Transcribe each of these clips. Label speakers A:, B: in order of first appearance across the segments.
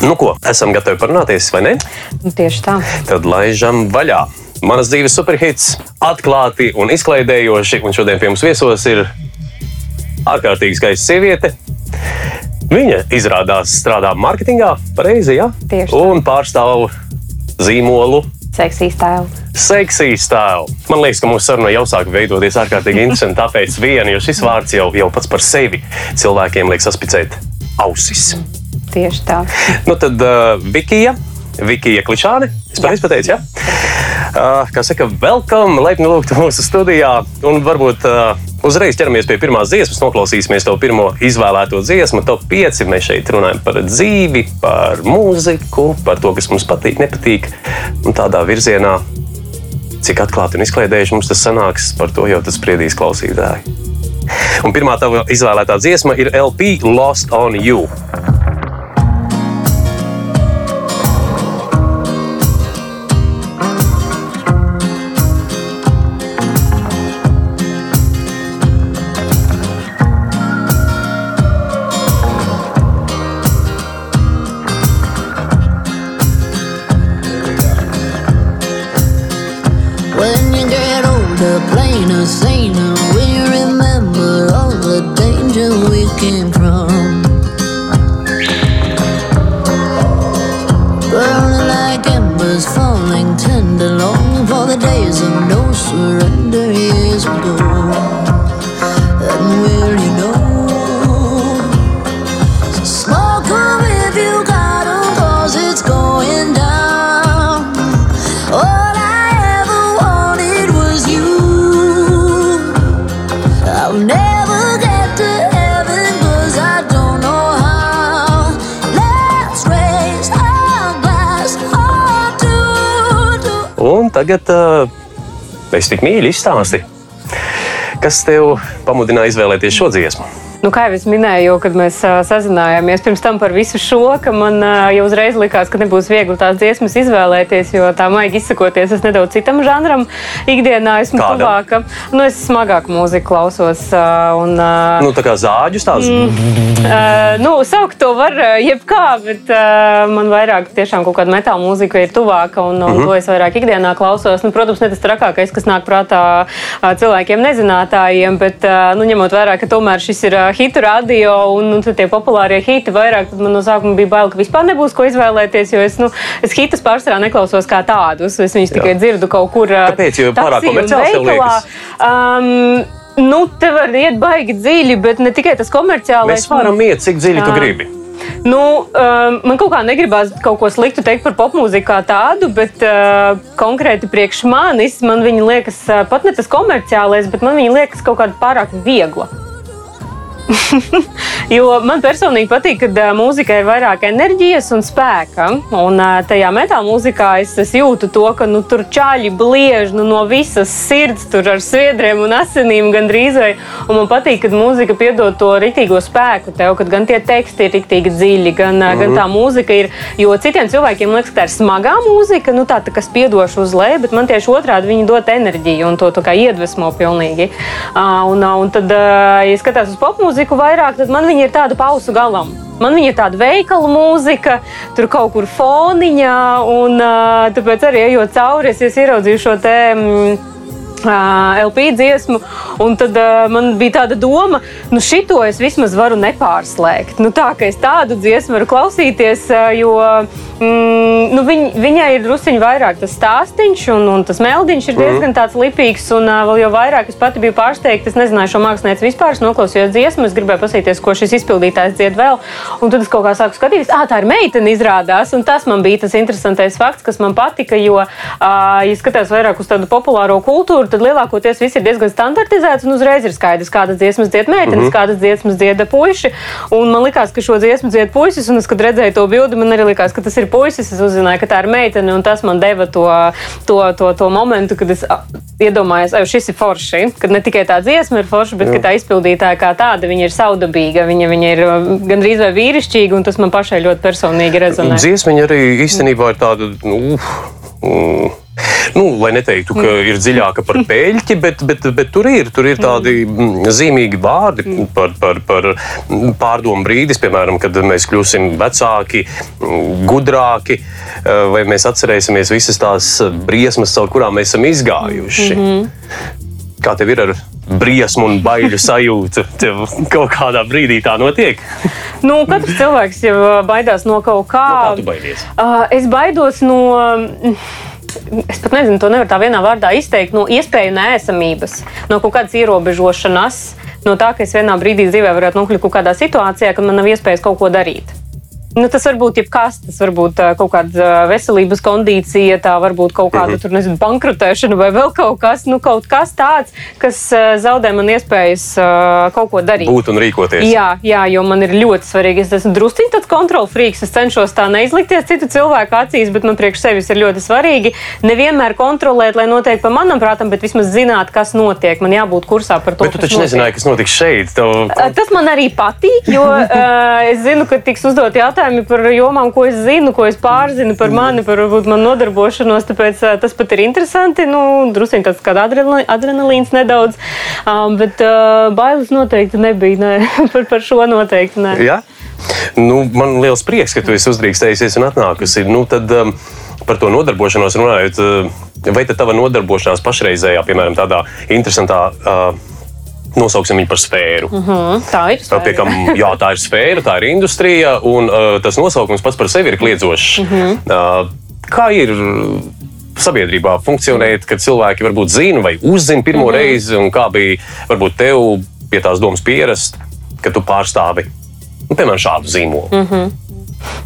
A: Nu, ko, esam gatavi parunāties, vai ne?
B: Nu, tieši tā.
A: Tad laižam vaļā. Manas dzīves superhits, atklāti un izklaidējoši. Un šodien pie mums viesos ir ārkārtīgi skaista sieviete. Viņa izrādās strādā marketingā, pareizi, ja?
B: Tieši tā.
A: Un pārstāv zīmolu
B: Seksīs tēlu.
A: seksīs tēlu. Man liekas, ka mūsu saruna jau sāk veidoties ārkārtīgi interesanti. Tāpēc viena, jo šis vārds jau, jau pats par sevi cilvēkiem liek saspicēt ausis.
B: Tieši tā.
A: Nu tad uh, Vikija, Vikija Klišāne, es pareizi pateicu, ja? Uh, kā saka, welcome, laipni lūgt mūsu studijā. Un varbūt uh, uzreiz ķeramies pie pirmās dziesmas, noklausīsimies to pirmo izvēlēto dziesmu, top 5. Mēs šeit runājam par dzīvi, par mūziku, par to, kas mums patīk, nepatīk. Un tādā virzienā, cik atklāti un izklaidējuši mums tas sanāks, par to jau tas spriedīs klausītāji. Un pirmā tava izvēlētā dziesma ir LP Lost on You. Es tik mīļi izstāsti, kas tev pamudināja izvēlēties šo dziesmu.
B: Nu, kā jau es minēju, kad mēs sazinājāmies pirms tam par visu šo, ka man jau uzreiz likās, ka nebūs viegli tās dziesmas izvēlēties, jo tā maigi izsakoties, es nedaudz citam žanram ikdienā esmu tuvāka. Nu, es smagāku mūziku klausos. Un,
A: Nu, tā kā zāģis tāds mm.
B: Nu, saukt to var jebkā, bet man vairāk tiešām kaut kāda metāla mūzika ir tuvāka, un, un
A: Mhm.
B: to es vairāk ikdienā klausos. Nu, protams, ne tas trakākais, kas nāk prātā cilvēkiem nezinātājiem, bet nu, ņemot vērā, ka tomēr šis ir hitu radio un, un tad tie populārie hiti vairāk, tad man no sākuma bija bail, ka vispār nebūs ko izvēlēties, jo es, nu, es hitus pārsvarā neklausos kā tādus. Es viņus tikai dzirdu kaut kur.
A: Kāpēc? Jo pārāk komerciāls tev liekas?
B: Um, Nu, te var iet baigi dziļi, bet ne tikai tas komerciālais.
A: Mēs varam iet, cik dziļi tu
B: Jā.
A: gribi.
B: Nu, um, man kaut kā negribās kaut ko sliktu teikt par popmūziku kā tādu, bet uh, konkrēti priekš manis man viņa liekas, pat ne tas komerciālais, bet man viņa liekas kaut kāda pārāk viegla. Jo man personīgi patīk, ka mūzika ir vairāk enerģijas un spēka. Un tajā metāla mūzikā es, es jūtu to, ka nu, tur čāļi bliež nu, no visas sirds, tur ar sviedriem un asinīm gandrīz. vai. Un man patīk, kad mūzika piedod to rītīgo spēku tev, kad gan tie teksti ir rītīgi dziļi, gan, mm -hmm. gan tā mūzika ir. Jo citiem cilvēkiem liekas, ka tā ir smagā mūzika, nu, tā, tā kas piedoša uz leju, bet man tieši otrādi viņi dod enerģiju un to iedvesmo pilnīgi. Uh, un, uh, un tad, uh, ja skatās uz popmūziku vairāk, tad man viņa ir tāda pausu galam. Man viņa ir tāda veikala mūzika, tur kaut kur foniņā, un tāpēc arī ejot cauri, es, ieraudzīju šo te. Mm, LP dziesmu, un tad uh, man bija tāda doma, nu, šito es vismaz varu nepārslēgt. Nu, tā kā es tādu dziesmu varu klausīties, ā, jo mm, nu, viņ, viņai ir druskuļi vairāk tas stāstīns, un, un tas meldiņš ir diezgan tāds lipīgs, un uh, vēl jau vairāk es pati biju pārsteigta. Es nezināju šo mākslinieci vispār, es noklausījos dziesmu, es gribēju paskatīties, ko šis izpildītājs dzied vēl, un tad es kaut kā sāku skatīties, ah, tā ir meitene izrādās, un tas man bija tas interesantais fakts, kas man patika, jo, uh, ja skatās vairāk uz tādu populāro kultūru, tad lielākoties viss ir diezgan standartizēts un uzreiz ir skaidrs, kādas dziesmas dzied meitenes, mm -hmm. kādas dziesmas dzied puiši. Un man likās, ka šo dziesmu dzied puisis, un es, kad redzēju to bildi, man arī likās, ka tas ir puisis. Es uzzināju, ka tā ir meitene, un tas man deva to, to, to, to momentu, kad es iedomājos, ka šis ir forši. Kad ne tikai tā dziesma ir forša, bet tā izpildītāja kā tāda, viņa ir saudabīga, viņa, viņa ir uh, gandrīz vai vīrišķīga, un tas man pašai ļoti personīgi rezonē.
A: Dziesmiņa arī īstenībā ir tāda. Nu, mm, Nu, lai neteiktu, ka ir dziļāka par peļķi, bet, bet, bet tur ir, tur ir tādi mm, zīmīgi vārdi par, par, par pārdomu brīdis, piemēram, kad mēs kļūsim vecāki, mm, gudrāki, eh, vai mēs atcerēsimies visas tās briesmas, caur kurām mēs esam izgājuši. Mm -hmm. Kā tev ir ar briesmu un baiļu sajūtu? Tev kaut kādā brīdī tā notiek.
B: Nu, katrs cilvēks jau uh, baidās no kaut kā.
A: No kā tu baidies?
B: Uh, es baidos no. Es pat nezinu, to nevar tā vienā vārdā izteikt. No iespēju nēsamības, no kaut kādas ierobežošanas, no tā, ka es vienā brīdī dzīvē varētu nokļūt kaut kādā situācijā, kad man nav iespējas kaut ko darīt. Nu, tas var būt jebkas, tas var būt kaut kāda veselības kondīcija, tā var būt kaut kāda tur, nezinu, bankrotēšana vai vēl kaut kas, nu, kaut kas tāds, kas zaudē man iespējas kaut ko darīt.
A: Būt un rīkoties.
B: Jā, jā, jo man ir ļoti svarīgi. Es esmu druskuļi tāds kontrolfrīks. Es cenšos tā neizlikties citu cilvēku acīs, bet man priekš sevis ir ļoti svarīgi nevienmēr kontrolēt, lai notiek pa manam prātam, bet vismaz zināt, kas notiek. Man jābūt kursā par to.
A: Bet tu taču
B: notiek.
A: nezināji, kas notiks šeit. Tev...
B: Tas man arī patīk, jo uh, es zinu, ka tiks uzdot jautājumi par jomām, ko es zinu, ko es pārzinu par mani, par varbūt manu nodarbošanos. Tāpēc uh, tas pat ir interesanti. Nu, Druskuļi tāds kā adrenalīns, nedaudz, um, bet uh, bailes noteikti nebija. Ne. par, par šo noteikti ne.
A: Ja? Nu, man liels prieks, ka tu esi uzdrīkstējusies un atnākusi. Nu, tad, um, par to nodarbošanos runājot, uh, vai tad tava nodarbošanās pašreizējā, piemēram, tādā interesantā. Uh, Nosauksim viņu par sfēru. Mm
B: Mm, tā ir.
A: -hmm. Pie kam, jā, tā ir sfēra, tā ir industrija, un uh, tas nosaukums pats par sevi ir kliedzošs. Mm -hmm. uh, kā ir sabiedrībā funkcionēt, kad cilvēki varbūt zina vai uzzina pirmo mm -hmm. reizi, un kā bija varbūt tev pie tās domas pierast, ka tu pārstāvi nu, piemēram šādu zīmolu? Mm -hmm.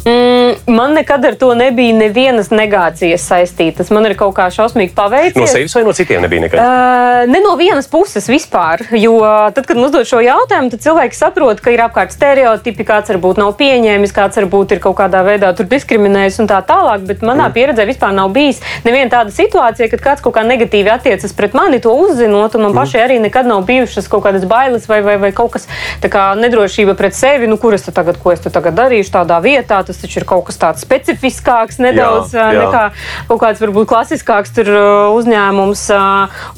B: Mm, man nekad ar to nebija nevienas negācijas saistītas. Man ir kaut kā šausmīgi paveicies.
A: No sevis vai no citiem nebija nekad?
B: Uh, ne no vienas puses vispār. Jo tad, kad uzdod šo jautājumu, tad cilvēki saprot, ka ir apkārt stereotipi, kāds varbūt nav pieņēmis, kāds varbūt ir kaut kādā veidā diskriminējis un tā tālāk. Bet manā mm. pieredzē vispār nav bijis neviena tāda situācija, kad kāds kaut kā negatīvi attiecas pret mani, to uzzinot. Man mm. pašai arī nekad nav bijušas kaut kādas bailes vai, vai, vai kaut kas tāds - nedrošība pret sevi. Nu, kur es te tagad, ko es tagad darīšu tādā vietā? Tas taču ir kaut kas tāds specifiskāks nedaudz
A: Jā, jā.
B: nekā kaut kāds varbūt klasiskāks tur, uzņēmums.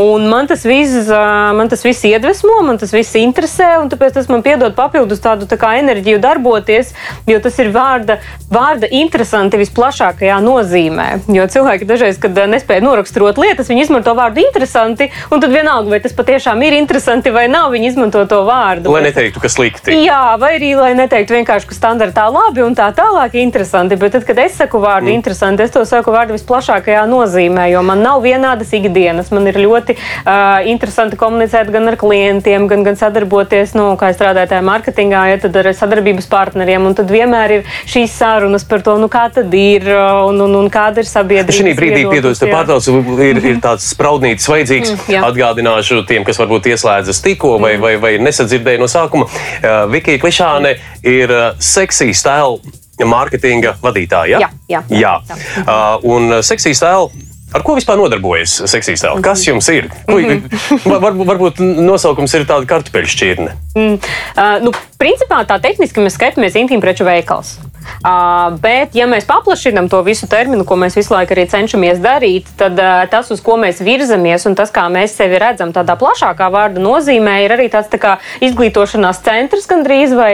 B: Un man tas viss, man tas viss iedvesmo, man tas viss interesē, un tāpēc tas man piedod papildus tādu tā kā enerģiju darboties, jo tas ir vārda, vārda interesanti visplašākajā nozīmē. Jo cilvēki dažreiz, kad nespēja noraksturot lietas, viņi izmanto vārdu interesanti, un tad vienalga, vai tas patiešām ir interesanti vai nav, viņi izmanto to vārdu.
A: Lai neteiktu, ka slikti.
B: Jā, vai arī, lai neteiktu vienkārši, ka standartā labi un tā tālāk interesanti. Bet tad, kad es saku vārdu mm. interesanti, es to saku vārdu visplašākajā nozīmē, jo man nav vienādas ikdienas. Man ir ļoti uh, interesanti komunicēt gan ar klientiem, gan, gan sadarboties, nu, kā es strādāju tajā mārketingā, ja tad ar sadarbības partneriem. Un tad vienmēr ir šīs sarunas par to, nu, kā tad ir un, un, un kāda ir sabiedrība.
A: Šī brīdī, piedod, te pārtraucu, ir, ir tāds spraudnītis vajadzīgs.
B: Mm.
A: Atgādināšu tiem, kas varbūt ieslēdzas tikko vai, vai, vai nesadzirdēja no sākuma. Uh, Vikija Klišāne ir uh, seksija stila mārketinga vadītāja.
B: Jā, jā.
A: jā. Uh, un seksija stila. Ar ko vispār nodarbojas seksija stila? Kas jums ir? Ko, var, var- varbūt nosaukums ir tāda kartupeļu šķirne.
B: Mm, uh, nu, principā tā tehniski mēs skatāmies intīmu preču veikals. Bet, ja mēs paplašinām to visu terminu, ko mēs visu laiku arī cenšamies darīt, tad tas, uz ko mēs virzamies un tas, kā mēs sevi redzam, tādā plašākā vārda nozīmē, ir arī tāds tā kā izglītošanās centrs gandrīz vai.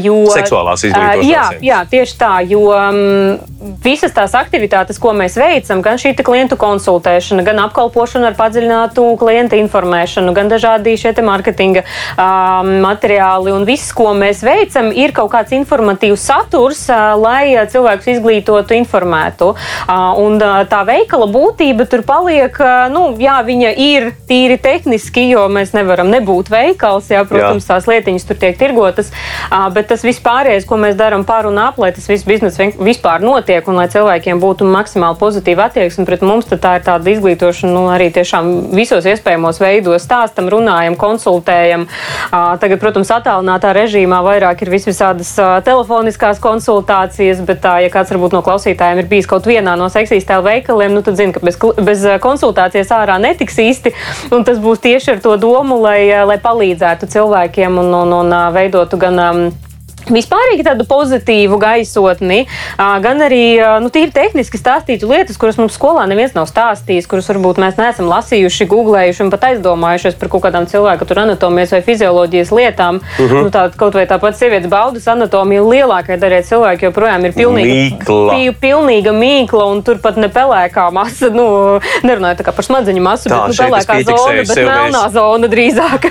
B: Jo,
A: Seksuālās izglītošanās
B: jā, jā, tieši tā, jo um, visas tās aktivitātes, ko mēs veicam, gan šī klientu konsultēšana, gan apkalpošana ar padziļinātu klienta informēšanu, gan dažādi šie um, materiāli un viss, ko mēs veicam, ir kaut kāds informatīvs saturs, ā, lai ā, cilvēkus izglītotu, informētu. Ā, Un ā, tā veikala būtība tur paliek, ā, nu, jā, viņa ir tīri tehniski, jo mēs nevaram nebūt veikals, jā, protams, tās lietiņas tur tiek tirgotas, ā, bet tas vispārējais, ko mēs darām par un ap, lai tas viss bizness vispār notiek un lai cilvēkiem būtu maksimāli pozitīva attieksme pret mums, tad tā ir tāda izglītošana, nu, arī tiešām visos iespējamos veidos stāstam, runājam, konsultējam. Ā, Tagad, protams, attālinātā režīmā vairāk ir vis visādas ā, telefoniskās konsultācijas, bet, tā, ja kāds varbūt no klausītājiem ir bijis kaut vienā no seksīs tēlu veikaliem, nu, tad zina, ka bez, bez konsultācijas ārā netiks īsti. Un tas būs tieši ar to domu, lai, lai palīdzētu cilvēkiem un, un, un veidotu gan. Um, Vispārīgi tādu pozitīvu gaisotni, gan arī nu, tīri tehniski stāstītu lietas, kuras mums skolā neviens nav stāstījis, kuras varbūt mēs neesam lasījuši, googlējuši un pat aizdomājušies par kaut kādām cilvēku tur anatomijas vai fizioloģijas lietām. Uh
A: Mhm.
B: -huh. nu, tā, kaut vai tāpat sievietes baudas anatomija lielākajai daļai cilvēku joprojām ir pilnīga
A: Mīkla.
B: pi- pilnīga mīkla un turpat ne pelēkā masa. Nu, kā par smadzeņu masu,
A: Tā,
B: bet nu, pelēkā zona, bet melnā
A: mēs-
B: zona drīzāk.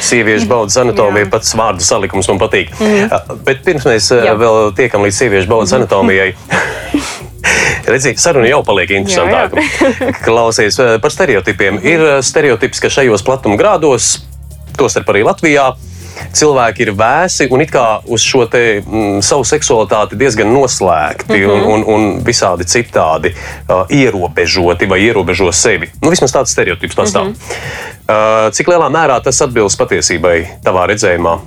A: Sieviešu baudas anatomija, pats vārdu salikums man patīk. Mm. Bet pirms mēs Jā.
B: Jā.
A: vēl tiekam līdz sieviešu baudas anatomijai. Redziet, saruna jau paliek interesantāka. Klausies eh, par stereotipiem. Ir eh, stereotips, ka šajos platuma grādos, tostarp arī Latvijā, cilvēki ir vēsi un it kā uz šo te, mm, savu seksualitāti diezgan noslēgti mm -hmm. un, un, un visādi citādi uh, ierobežoti vai ierobežo sevi. Nu, vismaz tāds stereotips pastāv. Mm -hmm. uh, cik lielā mērā tas atbilst patiesībai, tavā redzējumā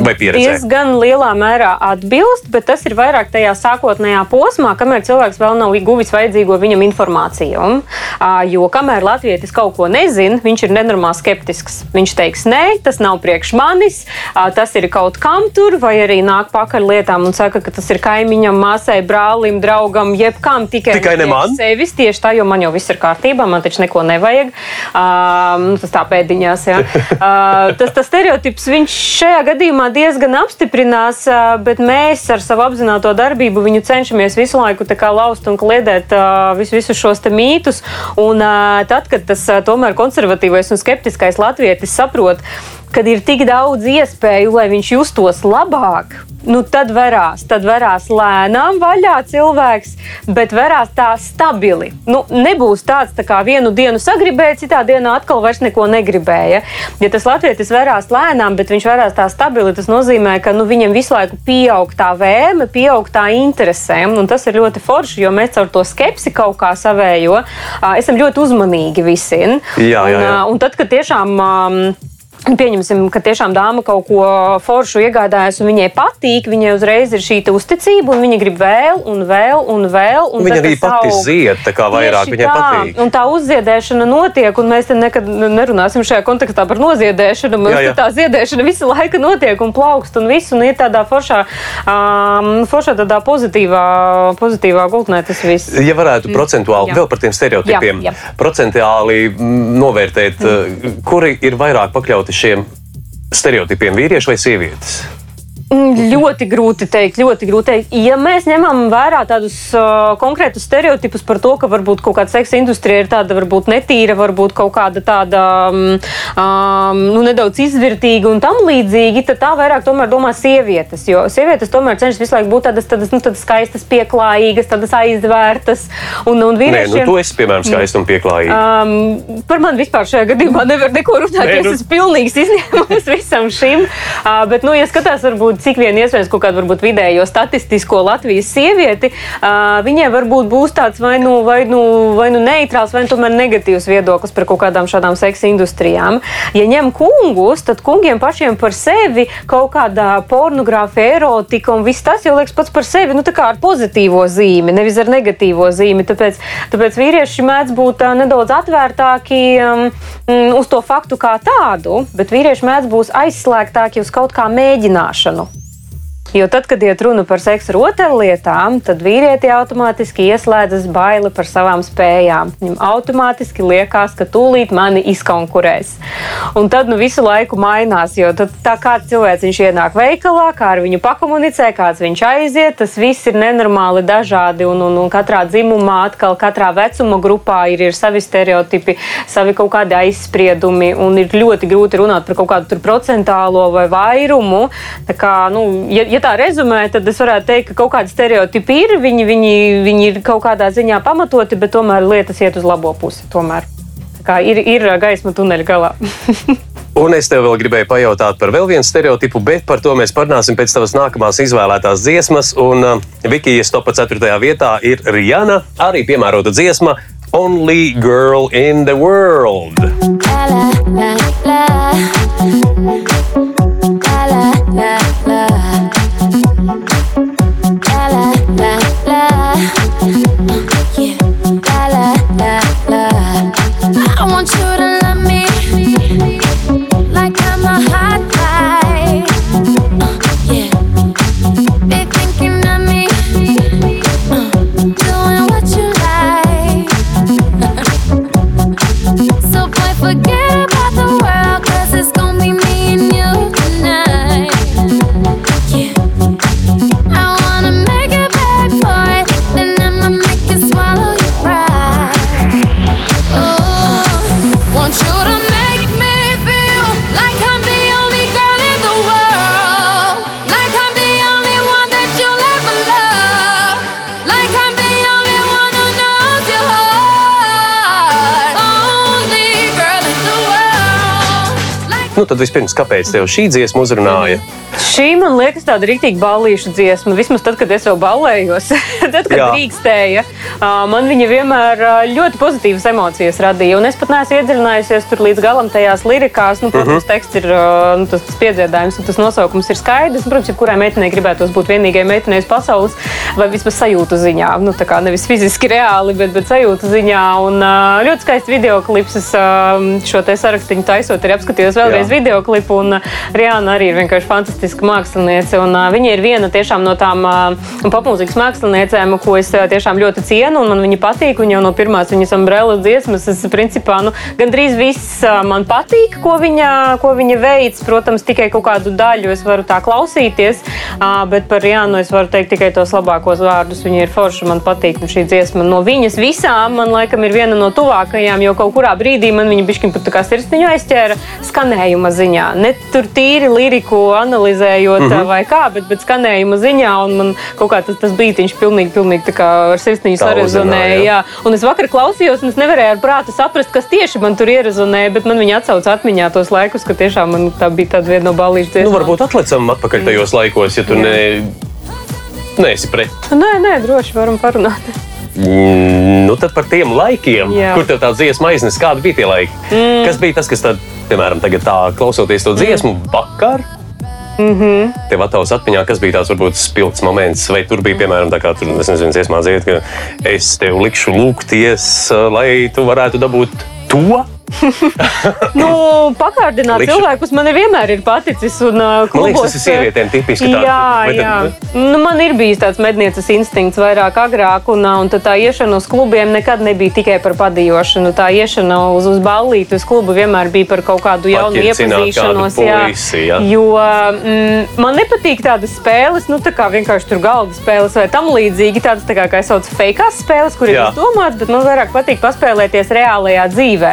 A: vai pieredzē?
B: diezgan lielā mērā atbilst, bet tas ir vairāk tajā sākotnējā posmā, kamēr cilvēks vēl nav guvis vajadzīgo viņam informāciju. Ā, Jo kamēr latvietis kaut ko nezina, viņš ir nenormāli skeptisks. Viņš teiks, nē, tas nav priekš manis, tas ir kaut kam tur, vai arī nāk pakaļ lietām un saka, ka tas ir kaimiņam, māsai, brālim, draugam, jebkam tikai,
A: Tikai ne man?
B: Sevis tieši tā, jo man jau viss ir kārtībā, man taču neko nevajag. Uh, tas tā pēdiņās, jā. Uh, tas, tas stereotips viņš šajā gadījumā diezgan apstiprinās, bet mēs ar savu apzināto darbību viņu cenšamies visu laiku laust un kliedēt vis, visus šos te mītus. Un tad, kad tas tomēr konservatīvais un skeptiskais latvietis saprot, kad ir tik daudz iespēju, lai viņš justos labāk, nu tad varās, tad varās lēnām vaļā cilvēks, bet varās tā stabili. Nu, nebūs tāds, tā kā vienu dienu sagribēja, citā dienā atkal vairs neko negribēja. Ja tas latvietis varās lēnām, bet viņš varās tā stabili, tas nozīmē, ka nu, viņam visu laiku pieaug tā vēme, pieaug tā interese. Un tas ir ļoti forši, jo mēs caur to skepsi kaut kā savējo esam ļoti uzmanīgi visi.
A: Jā, jā, jā.
B: Un, un tad, kad tiešām. Um, Pieņemsim, ka tiešām dāma kaut ko foršu iegādājas, un viņai patīk. Viņai uzreiz ir šī uzticība, un viņa grib vēl, un vēl, un vēl. Un
A: Viņa
B: tad
A: arī pati
B: aug.
A: zied, tā kā vairāk viņai
B: tā.
A: patīk.
B: Un tā uzziedēšana notiek, un mēs te nekad nerunāsim šajā kontekstā par noziedēšanu. Mums
A: Jā, jā.
B: tā ziedēšana visu laiku notiek un plaukst un viss, un ir tādā foršā, um, foršā tādā pozitīvā, pozitīvā gultnē tas viss.
A: Ja varētu procentuāli
B: Jā.
A: vēl par tiem stereotipiem,
B: Jā, jā.
A: procentuāli mm, novērtēt, mm. kuri ir vairāk pakļauti šiem stereotipiem, vīrieši vai sievietes?
B: Mm, Ļoti grūti teikt, ļoti grūti teikt. Ja mēs ņemam vērā tādus uh, konkrētus stereotipus par to, ka varbūt kaut kāda seksa industrija ir tāda varbūt netīra, varbūt kaut kāda tāda um, um, nu, nedaudz izvērtīga un tam līdzīgi, tad tā vairāk tomēr domā sievietes. Jo sievietes tomēr cenšas visu laiku būt tādas, tādas, nu, tādas skaistas, pieklājīgas, tādas aizvērtas. Un, un
A: Nē,
B: vīriešiem,
A: nu, tu esi, piemēram, skaists un pieklājīgs.
B: Um, par mani vispār šajā gadījumā nevar neko runāt.
A: Nē,
B: Nē,
A: nu-
B: es esmu pilnīgs izņēmums visam šim. Uh, bet, nu, ja skatās, varbūt, cik vien iespējams kaut kādu varbūt, vidējo statistisko Latvijas sievieti, viņai varbūt būs tāds vai nu, vai, nu, vai nu neitrāls, vai nu tomēr negatīvs viedoklis par kaut kādām šādām seksa industrijām. Ja ņem kungus, tad kungiem pašiem par sevi kaut kādā pornogrāfija, erotika un viss tas jau liekas pats par sevi nu, tā kā ar pozitīvo zīmi, nevis ar negatīvo zīmi. Tāpēc, tāpēc vīrieši mēdz būt nedaudz atvērtāki um, uz to faktu kā tādu, bet vīrieši mēdz būt aizslēgtāki uz kaut kā mēģināšanu. Jo tad, kad iet runa par seksu rotaļlietām, tad vīrieti automātiski ieslēdzas baili par savām spējām. Viņam automātiski liekas, ka tūlīt mani izkonkurēs. Un tad nu, visu laiku mainās, jo tad, tā kā cilvēks viņš ienāk veikalā, kā ar viņu pakomunicē, kāds viņš aiziet, tas viss ir nenormāli dažādi. Un, un, un katrā dzimumā, atkal katrā vecuma grupā ir, ir savi stereotipi, savi kaut kādi aizspriedumi. Un ir ļoti grūti runāt par kaut kādu tur procentālo vai vairumu. Tā kā, nu, ja, ja tā rezumē, tad es varētu teikt, ka kaut kādi stereotipi ir, viņi, viņi, viņi ir kaut kādā ziņā pamatoti, bet tomēr lietas iet uz labo pusi. Tomēr. Tā kā ir, ir gaisma tuneļa galā.
A: Un es tev vēl gribēju pajautāt par vēl vienu stereotipu, bet par to mēs parunāsim pēc tavas nākamās izvēlētās dziesmas. Un uh, Vikijas topā 4. vietā ir Rihanna, arī piemērota dziesma Only Girl in the World.
C: La la la. La
A: Nu, tad vispirms, kāpēc tev šī dziesma uzrunāja?
B: Šī man liekas tāda rīktīva ballīšu dziesma. Vismaz tad, kad es jau ballējos, tad, kad
A: Jā.
B: drīkstēja. Man viņa vienmēr ļoti pozitīvas emocijas radīja. Un es pat neesmu iedziļinājusies tur līdz galam tajās lirikās. Nu, protams, teksts ir nu, tas, tas piedziedājums un tas nosaukums ir skaidrs. Protams, jebkurai meitenei gribētos būt vienīgai meitenei uz pasaules vai vismaz sajūtu ziņā. Nu, tā kā nevis fiziski reāli, bet, bet sajūtu ziņā. Un ļoti skaists video klips. Es šo te sarakstu taisot, arī apskatījos vēlreiz video klipu. Un Rihanna arī ir vienkārši fantastiska māksliniece. Un, ā, viņa ir viena no tām ā, popmūzikas māksliniecēm, ko es ā, tiešām ļoti cienu. Man viņa patīk. Un jau no pirmās viņas umbrellas dziesmas, es principā nu, gandrīz viss ā, man patīk, ko viņa, ko viņa veids. Protams, tikai kaut kādu daļu es varu tā klausīties. ā, Bet par Rihannu es varu teikt tikai tos labākos vārdus. Viņa ir forša, man patīk. Un šī dziesma no viņas visām man laikam ir viena no tuvākajām, jo kaut kurā brīdī man viņa bišķiņ pat kā sirsniņu aizķēra skanējuma ziņā. Ne tur tīri liriku analizējot mm -hmm. vai kā, bet, bet skanējuma ziņā. Un man kaut kā tas, tas beigtiņš pilnīgi, pilnīgi tā kā ar sirsniņu sarezonēja.
A: jā.
B: Un es vakar klausījos, un es nevarēju ar prātu saprast, kas tieši man tur ierezonēja, bet man viņa atsauca atmiņā tos laikus, ka tiešām man tā bija tāda viena no balīšu
A: Nu,
B: dziesmām.
A: varbūt atlicam atpakaļ tajos laikos, ja tu ne, neesi pret.
B: Nē, nē, droši varam parunāt.
A: Mm, Nu, tad par tiem laikiem,
B: Jā.
A: kur tev tā dziesma aiznes, kādi bija tie laiki? Mm. Kas bija tas, kas, tad, piemēram, tagad tā klausoties to dziesmu mm. vakar? Mm -hmm. Tev attēlos atmiņā, kas bija tāds varbūt spilgts moments, vai tur bija, piemēram, tā kā tur, nezinu, dziesmā dzied, ka es tev likšu lūgties, lai tu varētu dabūt to.
B: Nu, pakārdināt
A: Likšu-
B: cilvēkus man ir vienmēr ir paticis. Un, uh,
A: Man liekas,
B: klubos,
A: tas ir sievietēm tipiski tāds.
B: Jā,
A: tad-
B: jā. Nu, man ir bijis tāds mednieces instinkts vairāk agrāk, un, uh, un tā iešana uz klubiem nekad nebija tikai par padījošanu. Tā iešana uz, uz ballīti, uz klubu vienmēr bija par kaut kādu jaunu iepazīšanos.
A: kādu puisi, jā.
B: Jo mm, man nepatīk tādas spēles, nu, tā kā vienkārši tur galda spēles vai tam līdzīgi. Tādas, tā kā, kā es saucu, fake spēles, kur ir
A: Jā.
B: izdomāts, bet man vairāk patīk paspēlēties reālajā dzīvē.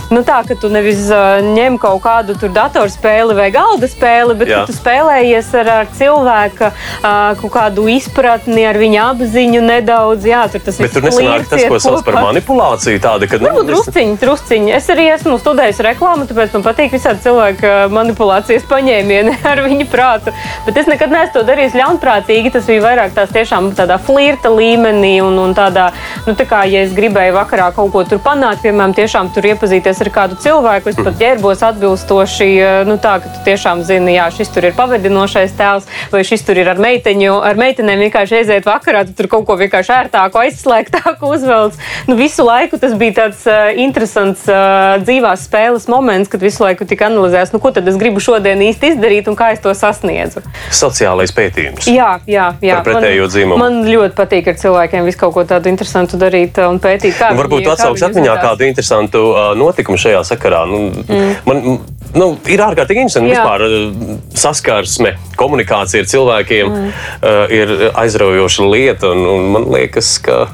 B: Nu, tā ka tu nevis uh, ņem kaut kādu datorspēli vai galda spēli, bet tu spēlējies ar, ar cilvēka uh, kādu izpratni, ar viņa apziņu nedaudz. Jā, tur tas
A: Bet tur nesanāk tas, ko sauc par manipulāciju. Tāda, ka,
B: Varbūt drusciņi, drusciņi. Es arī esmu studējis reklāmu, tāpēc man patīk visādi cilvēku manipulācijas paņēmieni ar viņu prātu. Bet es nekad neesmu to darījis ļaunprātīgi. Tas bija vairāk tās tiešām tādā flirta līmenī un, un tādā, nu, tā kā, ja es gribēju vakarā kaut ko tur panākt, piemēram, tiešām tur iepazīties ar kādu cilvēku, es pat ģērbos atbilstoši, eh, nu, tā, ka tu tiešām zini, jā, šis tur ir pavadinošais tēls, vai šis tur ir ar meiteņu, ar meitenēm vienkārši aiziet vakarā, tu tur kaut ko vienkārši ērtāku, aizslēgtāku uzvelc. Nu, visu laiku tas bija tāds uh, interesants uh, dzīvās spēles moments, kad visu laiku tika analizēts, nu, ko tad es gribu šodien īsti izdarīt un kā es to sasniedzu.
A: Sociālais pētījums.
B: Jā, jā, jā.
A: Par pretējo dzimumu.
B: Man, man ļoti patīk ar cilvēkiem visu kaut ko tādu interesantu darīt un pētīt. Kā
A: Un varbūt tu atsauks atmiņā kādu interesantu uh, notikumu šajā sakarā. Nu, mm. man, nu, ir ārkārtīgi interesanti
B: Jā.
A: vispār uh, saskarsme, komunikācija ar cilvēkiem mm. uh, ir aizraujoša lieta. Un, un man liekas, ka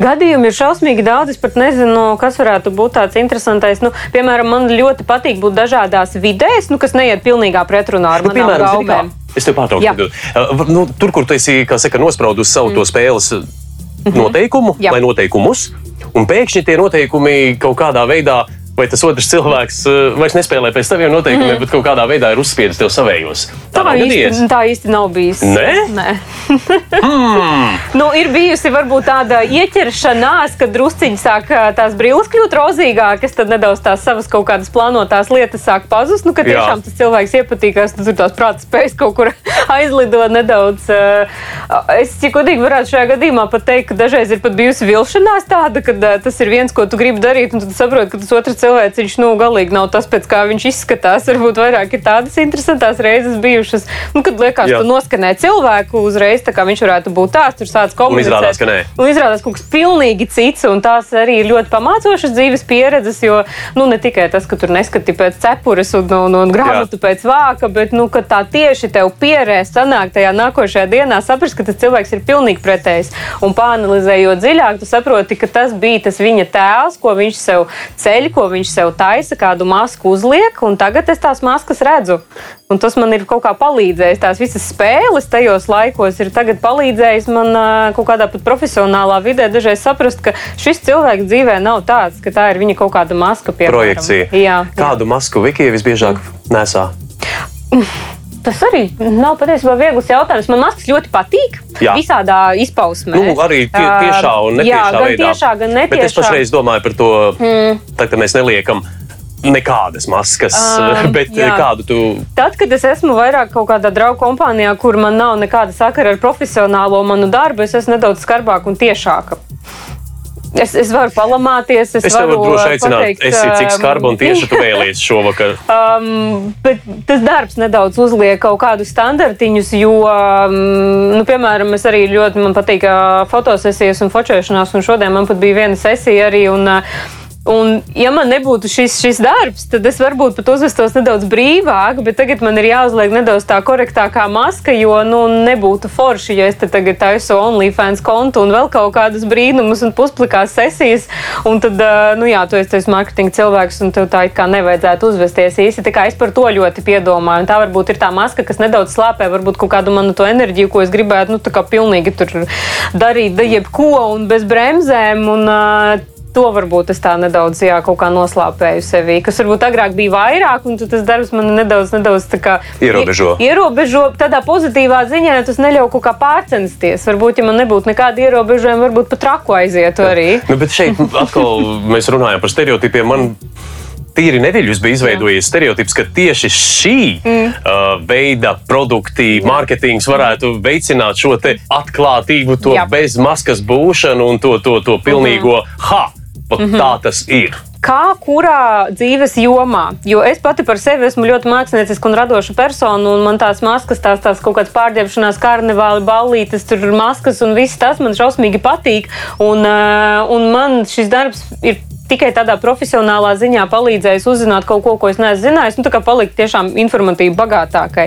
B: Gadījumi ir šausmīgi daudz. Es pat nezinu, kas varētu būt tāds interesants. Nu, piemēram, man ļoti patīk būt dažādās vidēs, nu, kas neiet pilnīgā pretrunā ar
A: Nu,
B: manām gaumēm.
A: es tev pārtraucu. Uh, nu, tur, kur tu esi saka, nospraudus savu mm. to spēles uh, noteikumu
B: Jā.
A: vai noteikumus, un pēkšņi tie noteikumi kaut kādā veidā. Vai tas otrs cilvēks uh, vairs nespēlē pēc taviem noteikumiem, mm. bet kaut kādā veidā ir uzspiedis tev savējos?
B: Tā,
A: gadījies?
B: īsti, tā īsti nav bijis.
A: Nē?
B: Nē. nu, ir bijusi varbūt tāda ieķeršanās, kad drusciņi sāk ā, tās brilles kļūt rozīgākas, tad nedaudz tās savas kaut kādas plānotās lietas sāk pazust. Nu, kad
A: Jā.
B: tiešām tas cilvēks iepatīkās, tad tur tās prāta spējas kaut kur aizlido nedaudz. ā, Es, ja godīgi varētu šajā gadījumā pat teikt, ka dažreiz ir pat bijusi vilšanās tāda, ka tas ir viens, ko tu gribi darīt, un tu saproti, ka tas otrs cilvēks, viņš nu, galīgi nav tas, pēc kā viņš izskatās. Varbūt vairāk ir tādas interesantas reizes bijušas, nu, kad liekas,
A: Jā.
B: tu noskanē cilvēku uzreiz, tā kā viņš varētu būt tāds, tur sāc komunicēt.
A: izrādās, ka nē.
B: Un izrādās kaut kas pilnīgi cits, un tās arī ir ļoti pamācošas dzīves pieredzes, jo nu, ne tikai tas, ka tur neskati pēc cepures un, un, un grāmatu pēc vāka, bet nu, ka tā tieši tev pierēs sanāk tajā nākošajā dienā saprast, ka tas cilvēks ir pilnīgi pretējs. Un pāanalizējot dziļāk, tu saproti, ka tas bija tas viņa tēls, ko viņš sev ceļ, ko viņš sev taisa, kādu masku uzliek, un tagad es tās maskas redzu. Un tas man ir kaut kā palīdzējis. Tās visas spēles tajos laikos ir palīdzējis man kaut kādā pat profesionālā vidē dažreiz saprast, ka šis cilvēks dzīvē nav tāds, ka tā ir viņa kaut kāda maska, piemēram.
A: Projekcija.
B: Jā, jā.
A: Kādu masku Vikija visbiežāk nesā?
B: Tas arī nav patiesībā viegls jautājums. Man maskas ļoti patīk.
A: Jā.
B: Visādā izpausmē.
A: Nu, arī tie, tiešā un netiešā
B: jā, gan
A: veidā.
B: tiešā, gan
A: Bet es
B: netiešā.
A: pašreiz domāju par to, mm. tā, ka mēs neliekam nekādas maskas,
B: Ā,
A: bet
B: jā.
A: kādu tu
B: Tad, kad es esmu vairāk kaut kādā draugu kompānijā, kur man nav nekāda sakara ar profesionālo manu darbu, es esmu nedaudz skarbāka un tiešāka. Es, es varu palamāties, es,
A: Es tev
B: varu
A: droši aicināt,
B: pateikt,
A: esi cik
B: um,
A: skarba un tieši tu vēlies šovakar.
B: Um, bet tas darbs nedaudz uzliek kaut kādus standartiņus, jo, um, nu, piemēram, es arī ļoti man patīk uh, fotosesijas un fočēšanās, un šodien man pat bija viena sesija arī. Un, uh, Un, ja man nebūtu šis, šis darbs, tad es varbūt pat uzvestos nedaudz brīvāk, bet tagad man ir jāuzliek nedaudz tā korektākā maska, jo nu, nebūtu forši, ja es te tagad taisu OnlyFans kontu un vēl kaut kādas brīnumus un pusplikās sesijas. Un tad, nu jā, tu esi tas marketinga cilvēks, un tev tā it kā nevajadzētu uzvesties īsti. Tā kā es par to ļoti piedomāju. Un tā varbūt ir tā maska, kas nedaudz slāpē varbūt kaut kādu manu to enerģiju, ko es gribētu, nu, tā kā pilnīgi tur darīt, da jebko un bez bremzēm. Un, ā, To varbūt es tā nedaudz jā, kaut kā noslāpēju sevī, kas varbūt agrāk bija vairāk, un tas darbs man nedaudz, nedaudz tā kā
A: Ierobežo.
B: Ierobežo tādā pozitīvā ziņā, tas neļauj kaut kā pārcensties. Varbūt, ja man nebūtu nekāda ierobežojuma, varbūt pat traku aizietu arī.
A: Nu, bet šeit atkal mēs runājam par stereotipiem. Man tīri neviļus bija izveidojies stereotips, ka tieši šī mm. uh, veida produkti, mārketings varētu veicināt šo atklātību, to
B: Jā.
A: bez maskas būšanu un to, to, to pilnīgo ha! Pat tā tas ir.
B: Kā kurā dzīves jomā? Jo es pati par sevi esmu ļoti mākslinieciska un radoša persona, un man tās maskas, tās, tās kaut kādas pārģērbšanās, karnevāli, ballītes, tur ir maskas, un viss tas man šausmīgi patīk. Un, uh, un man šis darbs ir tikai tādā profesionālā ziņā palīdzējis uzzināt kaut ko, ko es neesmu zinājis, nu, tā kā palikt tiešām informatīvi bagātākai.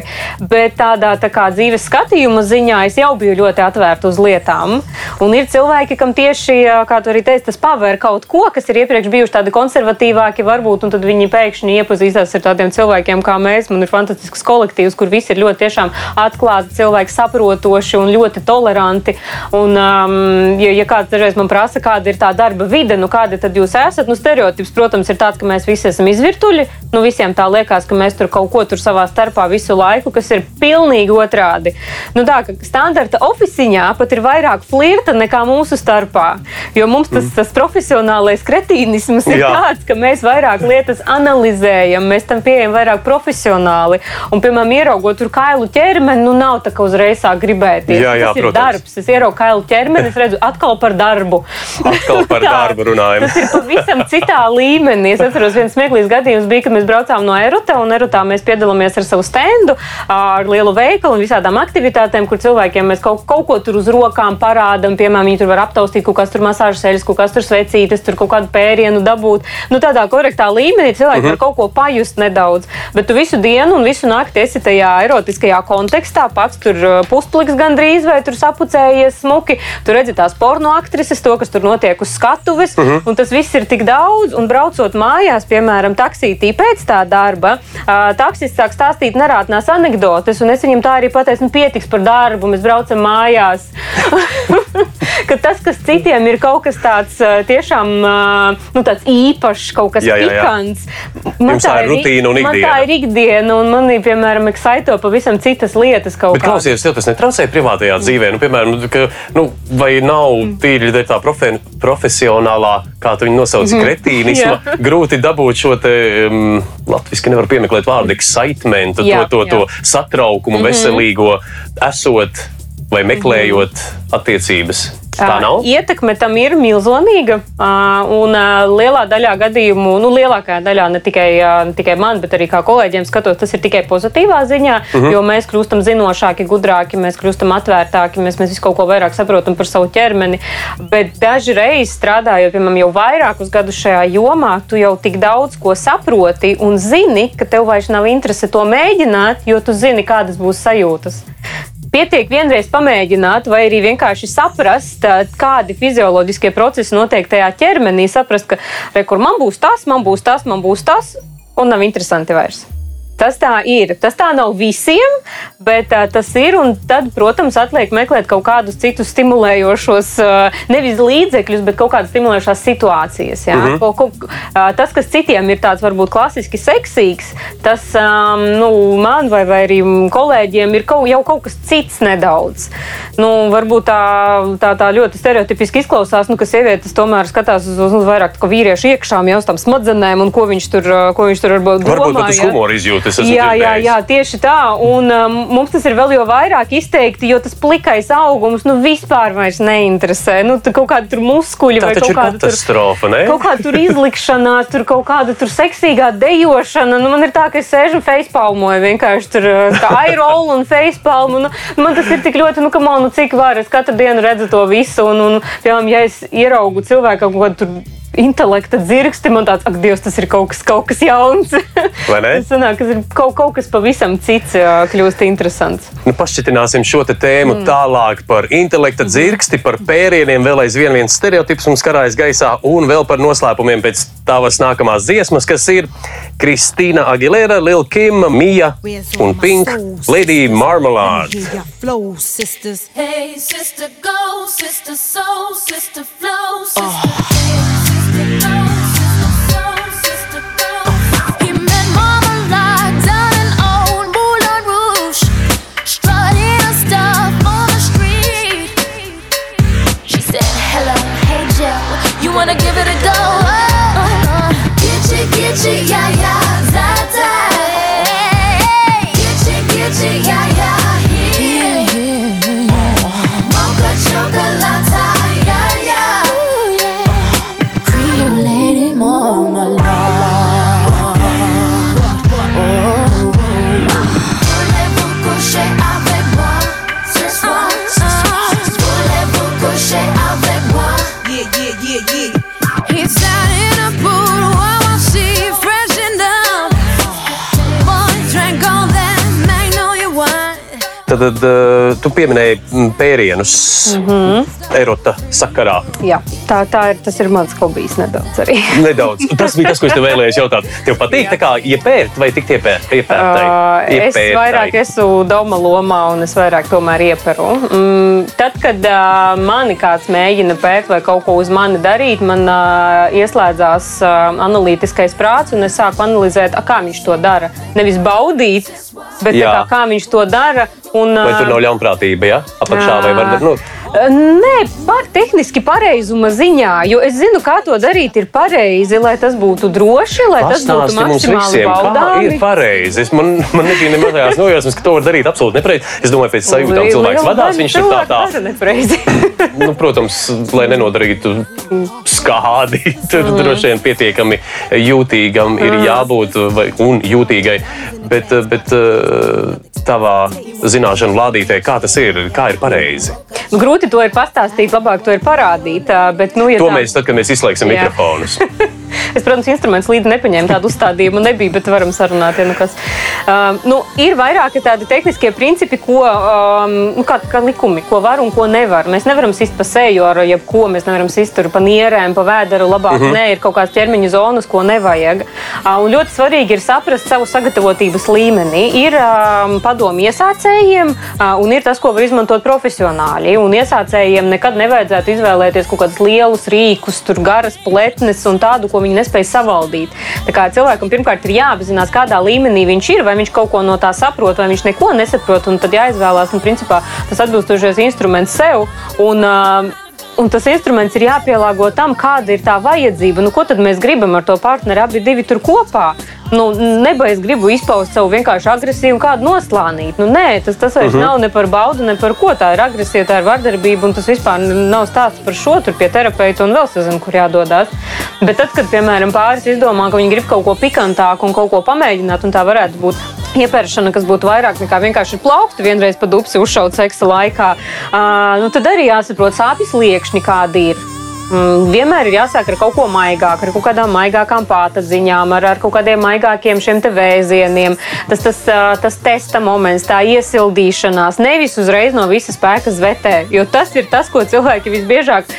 B: Bet tādā tā kā dzīves skatījuma ziņā es jau biju ļoti atvērta uz lietām. Un ir cilvēki, kam tieši, kā tu arī teici, tas paver kaut ko, kas ir iepriekš bijuši tādi konservatīvāki, varbūt, un tad viņi pēkšņi iepazīstās ar tādiem cilvēkiem kā mēs. Man ir fantastisks kolektīvs, kur visi ir ļoti tiešām atklāti, cilvēki saprotoši un ļoti toleranti. Un, um, ja, ja kāds dažreiz man prasa, kāda ir tā darba vide, nu kāda tad jūs esat, nu stereotips, protams, ir tāds, ka mēs visi esam izvirtuļi. Nu, visiem tā liekas, ka mēs tur kaut ko tur savā starpā visu laiku, kas ir pilnīgi otrādi. Nu, tā kā standarta oficiņā pat ir vairāk flirta nekā mūsu starpā. Jo mums tas, tas profesionālais kretīnisms ir
A: Jā.
B: tāds, ka mēs vairāk lietas analizējam, mēs tam pieejam vairāk profesionāli. Un, piemēram, ieraugot tur kailu ķermeni, nu nav tā, ka uzreiz sāk gribēties.
A: Jā, jā,
B: tas ir
A: protams.
B: darbs. Es ieraugu kailu ķermeni, es redzu atkal par darbu.
A: Atkal par
B: Tā.
A: darbu runājam.
B: Tas ir pavisam citā līmenī. Es atceros, viens smieklīgs gadījums bija, kad mēs braucām no Erota, un Erotā mēs piedalāmies ar savu stendu, ar lielu veikalu un visādām aktivitātēm, kur cilvēkiem mēs kaut, kaut ko tur uz rokām parādām. Piemēram, viņi tur var aptaustīt kaut kādas tur masāžas ceļus, kaut kādas tur svecītes, tur kaut kādu pērienu dabūt. Nu, tādā korektā līmenī cilvēki uh -huh. var kaut ko pajust nedaudz. Bet tu visu dienu un visu nakti esi tajā erotiskajā kontekstā, pats tur puspliks gandrīz vai tur sapucējies smuki. Tu redzi tās porno aktrises, to, kas tur notiek uz skatuves, uh -huh. un tas viss ir tik daudz. Un braucot mājās, piemēram, taksītī pēc tā darba, taksists sāk stāstīt nerātnās anekdotes, un es viņam tā arī pateicu, nu pietiks par darbu, mēs braucam mājās. ka tas, kas citiem ir kaut kas tāds tiešām nu, tāds īpašs, kaut kas
A: Jā, jā, jā.
B: pikants.
A: Jums tā ir rutīna un
B: Man tā
A: ikdiena.
B: ir ikdiena, un manī, piemēram, eksaito pavisam citas lietas kaut
A: Bet,
B: kā.
A: klausies, tev tas netraucē privātajā dzīvē. Nu, piemēram, ka, nu, vai nav tīri tā profe, profesionālā, kā tu viņu nosauc, mm -hmm. kretīnisma,
B: Jā.
A: grūti dabūt šo te, um, latviešu nevar piemeklēt vārdu, excitementu,
B: Jā,
A: to, to,
B: jā.
A: to satraukumu, mm -hmm. veselīgo, esot vai meklējot attiecības. Tā
B: Ā,
A: nav?
B: Ietekme tam ir milzīga. Un ā, lielā daļā gadījumu, nu, lielākajā daļā ne tikai, ne tikai man, bet arī kā kolēģiem skatos, tas ir tikai pozitīvā ziņā, uh -huh. jo mēs kļūstam zinošāki, gudrāki, mēs kļūstam atvērtāki, mēs, mēs visu kaut ko vairāk saprotam par savu ķermeni. Bet daži reizes strādājot, piemēram, jau vairākus gadus šajā jomā, tu jau tik daudz ko saproti un zini, ka tev vairs nav interese to mēģināt, jo tu zini, kādas būs sajūtas. Pietiek vienreiz pamēģināt, vai arī vienkārši saprast, kādi fizioloģiskie procesi notiek tajā ķermenī. Saprast, ka re, kur man būs tas, man būs tas, man būs tas, un nav interesanti vairs. Tas tā ir. Tas tā nav visiem, bet uh, tas ir. Un tad, protams, atliek meklēt kaut kādus citus stimulējošos, uh, nevis līdzekļus, bet kaut kādas stimulējošas situācijas. Mm -hmm. ko, ko, uh, tas, kas citiem ir tāds varbūt klasiski seksīgs, tas um, nu, man vai, vai arī kolēģiem ir kaut, jau kaut kas cits nedaudz. Nu, varbūt tā, tā, tā ļoti stereotipiski izklausās, nu, ka sievietes tomēr skatās uz, uz, uz vairāk vīriešu iekšām, jau uz tām smadzenēm un ko viņš tur, ko viņš tur varbūt domā.
A: Varbūt pat uz
B: jā.
A: Izjūtas. esmu
B: Jā, jā, jā, tieši tā. Un um, mums tas ir vēl jau vairāk izteikti, jo tas plikais augums nu, vispār neinteresē. Nu, tur kaut kāda tur muskuļi
A: Tā
B: vai kaut kāda tur.
A: katastrofa, ne?
B: Kaut kā tur izlikšanās, tur kaut kāda tur seksīgā dejošana. Nu, man ir tā, ka es sēžu un facepalmoju vienkārši tur uh, aerolu un facepalmu. Nu, man tas ir tik ļoti, nu, ka man, nu, cik var, es katru dienu redzu to visu. Un, un piemēram, ja es ieraugu cilvēku kaut ko tur intelekta dzirksti, man tāds, ak, Dievs, tas ir kaut kas, kaut kas jauns.
A: Vai ne?
B: Tas sanāk, ir kaut, kaut kas pavisam cits, kļūst interesants.
A: Nu, pašķitināsim šo te tēmu mm. tālāk par intelekta dzirksti, par pērieniem. Vēl aizvien viens stereotips mums karājas gaisā, un vēl par noslēpumiem pēc tavas nākamās dziesmas, kas ir Kristīna Aguilera, Lil Kim, Mija un Pink, Lady Marmalade.
D: Flow, sisters.
C: Hey, sister, go, sister, soul, sister, flow, sister. Hey, sister, wine.
A: Tad, tad uh, tu pieminēji mm, pērienus mm -hmm. erota sakarā.
B: Jā, tā, tā ir, tas ir mans hobijs nedaudz arī.
A: Nedaudz. Tas bija tas, ko es tev vēlējos jautāt. Tev patīk tā kā iepērt vai tik iepērtai?
B: Uh, es vairāk esmu doma lomā, un es vairāk tomēr ieperu. Mm, tad, kad uh, mani kāds mēģina pētīt vai kaut ko uz mani darīt, man uh, ieslēdzās uh, analītiskais prāts, un es sāku analizēt, a, kā viņš to dara. Nevis baudīt, bet
A: Jā.
B: kā, kā viņš to dara. Un,
A: Vai tur nav ļaunprātība? Ja? Apakšā vai varbūt. Nu,
B: Nē, par tehniski pareizuma ziņā, jo es zinu, kā to darīt ir pareizi, lai tas būtu droši, lai tas būtu
A: Pastāsti
B: maksimāli
A: kā ir
B: baudāmi.
A: pareizi. Es- Man, man nebija ne mazajās nojausmas, ka to var darīt absolūti nepareizi. Es domāju, pēc sajūtām cilvēks vadās, viņš ir tā tā. Nu, protams, lai nenodarītu skādi, tur
B: Mm.
A: droši vien pietiekami jūtīgam ir jābūt vai, un jūtīgai. Bet, bet tavā zināšanu lādītē, kā tas ir, kā ir pareizi?
B: nu, grūti to ir pastāstīt, labāk to ir parādīt. Bet, nu, ja
A: To
B: tā-
A: mēs tad, kad mēs izslēgsim
B: Jā.
A: mikrofonus.
B: Es, protams, instruments līdzi nepaņēmu tādu uzstādījumu, nebija, bet varam sarunāt. Ja nu kas. um, nu, ir vairāki tādi tehniskie principi, ko, um, nu, kā, kā likumi, ko var un ko nevar. Mēs nevaram sist pa seju ar jebko, mēs nevaram sist tur pa nierēm, pa vēderu. Labāk, uh -huh. nē, ir kaut kādas ķermeņa zonas, ko nevajag. Uh, un ļoti svarīgi ir saprast savu sagatavotības līmeni. Ir um, padomi iesācējiem, uh, un ir tas, ko var izmantot profesionāļi. Un iesācējiem nekad nevajadzētu izvēlēties kaut kādus lielus rīkus, tur garas pletnes un tādu, ko viņi nespēj savaldīt. Tā kā cilvēkam pirmkārt ir jāapzinās, kādā līmenī viņš ir, vai viņš kaut ko no tā saprot, vai viņš neko nesaprot. Un tad jāizvēlās un, principā, tas atbilstošais instruments sev. Un, uh, Un tas instruments ir jāpielāgo tam, kāda ir tā vajadzība. Nu, ko tad mēs gribam ar to partneri abi divi tur kopā? Nu, Nebaigs gribu izpaust savu vienkārši agresīvu kādu noslānīt. Nu, nē, tas, tas vairs uh -huh. nav ne par baudu, ne par ko. Tā ir agresija, tā ir vardarbība, un tas vispār nav stāsts par šo. Tur pie terapeita un vēl sezinu, kur jādodas. Bet tad, kad, piemēram, pāris izdomā, ka viņi grib kaut ko pikantāku un kaut ko pamēģināt, un tā varētu būt iepēršana, kas būtu vairāk nekā vienkārši plaukti vienreiz pa dupsi uzšaut seksa laikā, uh, nu, tad arī jāsaprot sāpes liekšņi, kādi ir. Mm, vienmēr ir jāsāk ar kaut ko maigāku, ar kaut kādām maigākām pātadziņām, ar, ar kaut kādiem maigākiem šiem te vēzieniem. Tas, tas, tas testa moments, tā iesildīšanās, nevis uzreiz no visas spēka zvetē. Jo tas ir tas, ko cilvēki visbiežāk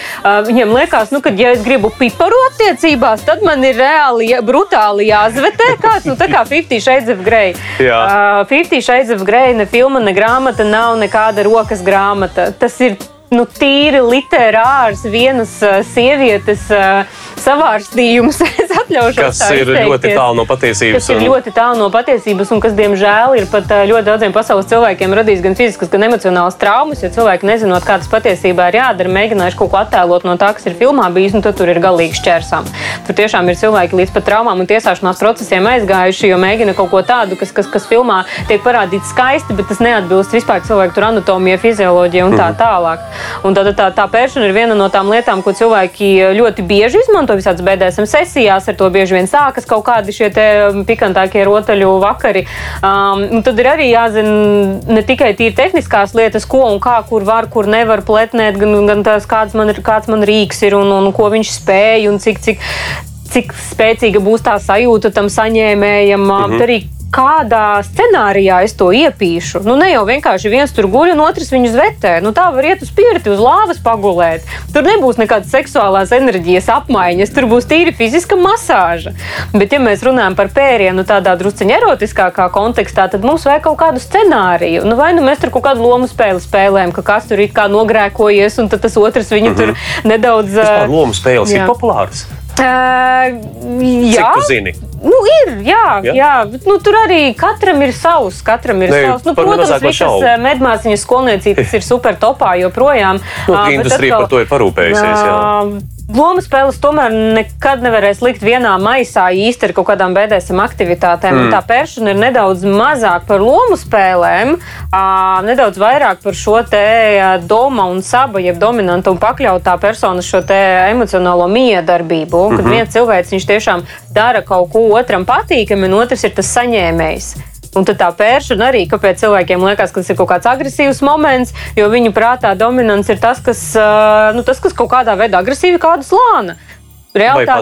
B: viņiem liekas, nu, ka, ja es gribu piparu attiecībās, tad man ir reāli brutāli jāzvetē kāds, nu, tā kā 50 Shades of Grey.
A: Jā.
B: Uh, 50 Shades of Grey, ne filma, ne grāmata, nav nekāda rokas grāmata. Tas ir nu, tīri literārs, vienas uh, sievietes uh, savārstījums. es atļaušos
A: Kas
B: tā
A: ir ļoti
B: izteikties.
A: tālu no patiesības.
B: Ir
A: un-
B: ļoti tālu no patiesības, un kas, diemžēl, ir pat ļoti daudziem pasaules cilvēkiem radījis gan fiziskas, gan emocionālas traumas. Jo cilvēki, nezinot, kā tas patiesībā ir jādara, mēģinājuši kaut ko attēlot no tā, kas ir filmā bijis, un tad tur ir galīgi šķērsām. Tur tiešām ir cilvēki līdz pat traumām un tiesāšanās procesiem aizgājuši, jo mēģina kaut ko tādu, kas, kas, kas filmā tiek parādīts skaisti, bet tas neatbilst vispār cilvēku anatomijai, fizioloģijai un tā tālāk. Un tā, tā, tā pēršana ir viena no tām lietām, ko cilvēki ļoti bieži izmanto visādās BDSM sesijās. Ar to bieži vien sākas kaut kādi šie te pikantākie rotaļu vakari. Um, tad ir arī jāzina ne tikai tīri tehniskās lietas, ko un kā, kur var, kur nevar pletnēt, gan, gan tās, kāds man, ir- kāds man rīks ir un, un ko viņš spēj un cik, cik, cik spēcīga būs tā sajūta tam saņēmējam. Mm -hmm. Arī kādā scenārijā es to iepīšu. Nu, ne jau vienkārši viens tur guļ, un otrs viņu zvetē. Nu, tā var iet uz pirti, uz lāvas pagulēt. Tur nebūs nekādas seksuālās enerģijas apmaiņas, tur būs tīri fiziska masāža. Bet, ja mēs runājam par pērienu tādā drusciņā erotiskākā kontekstā, tad mums vajag kaut kādu scenāriju. Nu, vai nu mēs tur kaut kādu lomu spēli spēlējam, ka kas tur ir kā nogrēkojies, un tas otrs viņu mm -hmm. tur nedaudz.
A: Vispār lomu spēles
B: jā.
A: ir populāras. Cik
B: Jā,
A: tu zini?
B: Nu, ir, jā,
A: Ja?
B: jā. bet, nu, tur arī katram ir savs. Katram ir
A: Ne,
B: savs. Nu, protams, visas eh, medmāsīņas skolniecības ir super topā joprojām.
A: Nu,
B: bet
A: industrija
B: atkal,
A: par to ir parūpējusies. Jā.
B: ā, Lomu spēles tomēr nekad nevarēs likt vienā maisā īsti ar kaut kādām BDSM aktivitātēm. Mm. Tā pēršana ir nedaudz mazāk par lomu spēlēm, ā, nedaudz vairāk par šo te doma un saba, jeb dominanta un pakļautā persona šo te emocionālo miedarbību. Kad mm -hmm. viens cilvēks tiešām dara kaut ko otram patīkami, un otrs ir tas saņēmējs. Un tad tā pēršana arī, kāpēc cilvēkiem liekas, ka tas ir kaut kāds agresīvs moments, jo viņu prātā dominants ir tas, kas, nu, tas, kas kaut kādā veidā agresīvi kādu slāna.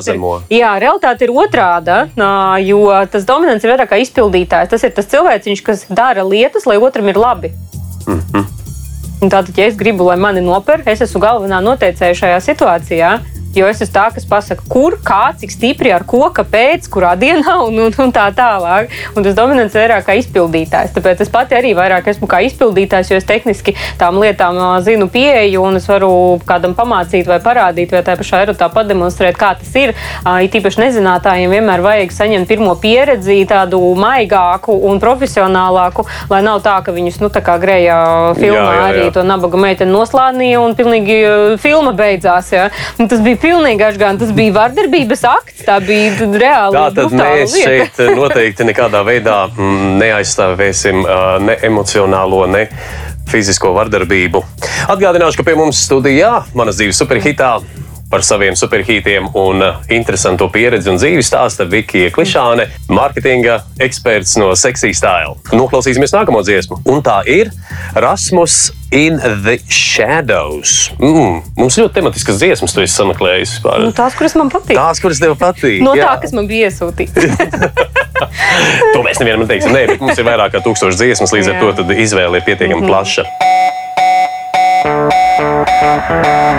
A: pazemo.
B: ir, jā, realitāte ir otrāda, jo tas dominants ir vairāk kā izpildītājs. Tas ir tas cilvēks, kas dara lietas, lai otram ir labi. Un tātad, ja es gribu, lai mani noper, es esmu galvenā noteicēja šajā situācijā. Jo es esmu tā, kas pasaka, kur, kā, cik stipri, ar ko, kāpēc, kurā dienā un, un, un tā tālāk. Un tas dominants ir vairāk kā izpildītājs. Tāpēc es pati arī vairāk esmu kā izpildītājs, jo es tehniski tām lietām zinu pieeju un es varu kādam pamācīt vai parādīt, vai tā pašā erotā pademonstrēt, kā tas ir. It īpaši nezinātājiem vienmēr vajag saņemt pirmo pieredzi, tādu maigāku un profesionālāku, lai nav tā, ka viņus, nu, tā kā grēja filmā
A: Jā, jā,
B: arī
A: jā.
B: to nabaga meiteni noslādnīja un pilnīgi filma beidzās. Ja? Un tas bija pilnīgi ašgan, tas bija vardarbības akts, tā bija tad reāli.
A: Tā tad mēs
B: lieta.
A: šeit noteikti nekādā veidā mm, neaizstāvēsim ā, ne emocionālo, ne fizisko vardarbību. Atgādināšu, ka pie mums studijā manas dzīves superhitā par saviem superhītiem un uh, interesantu pieredzi un dzīvi stāsta Vikija Klišāne, mārketinga eksperts no Sexy Style. Noklausīsimies nākamo dziesmu, un tā ir Rasmus in the Shadows. Mm, mums ļoti tematiskas dziesmas, tu esi sameklējis. vispār.
B: Nu, tās, kuras man patīk.
A: Tās, kuras tev patīk.
B: No tā,
A: jā.
B: kas man bija iesūtīts.
A: To mēs nevienam neteiksim. Nē, bet mums ir vairāk kā tūkstoši dziesmas, līdz ar
B: Jā.
A: to tad izvēle ir pietiekami plaša.
E: No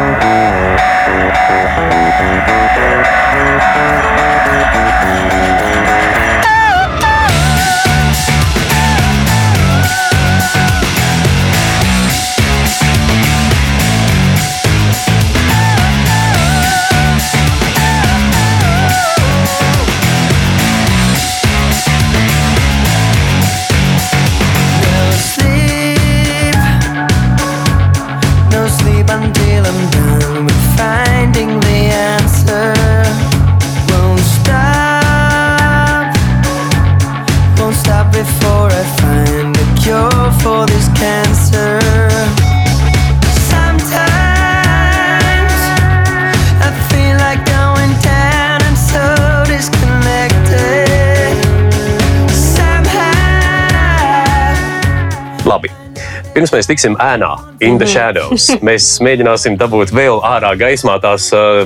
A: pirms mēs tiksim ēnā, in the shadows, mēs mēģināsim dabūt vēl ārā gaismā tās, uh,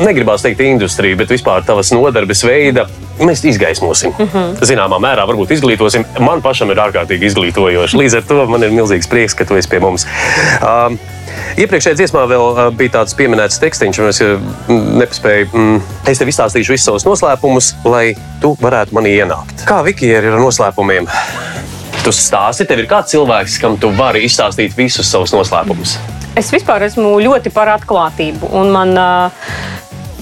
A: negribās teikt, industrija, bet vispār tavas nodarbes veida. Mēs izgaismosim. Mm -hmm. Zināmā mērā, varbūt izglītosim. Man pašam ir ārkārtīgi izglītojoši. Līdz ar to man ir milzīgs prieks, ka tu esi pie mums. Um, Iepriekšējā dziesmā vēl uh, bija tāds pieminēts tekstiņš, un es uh, nepaspēju. Mm, es tev izstāstīšu visus savus noslēpumus, lai tu varētu manī ienākt. Kā Vikija ir ar noslēpumiem? Tu stāsti, tev ir kāds cilvēks, kam tu vari izstāstīt visus savus noslēpumus.
B: Es vispār esmu ļoti par atklātību. Un man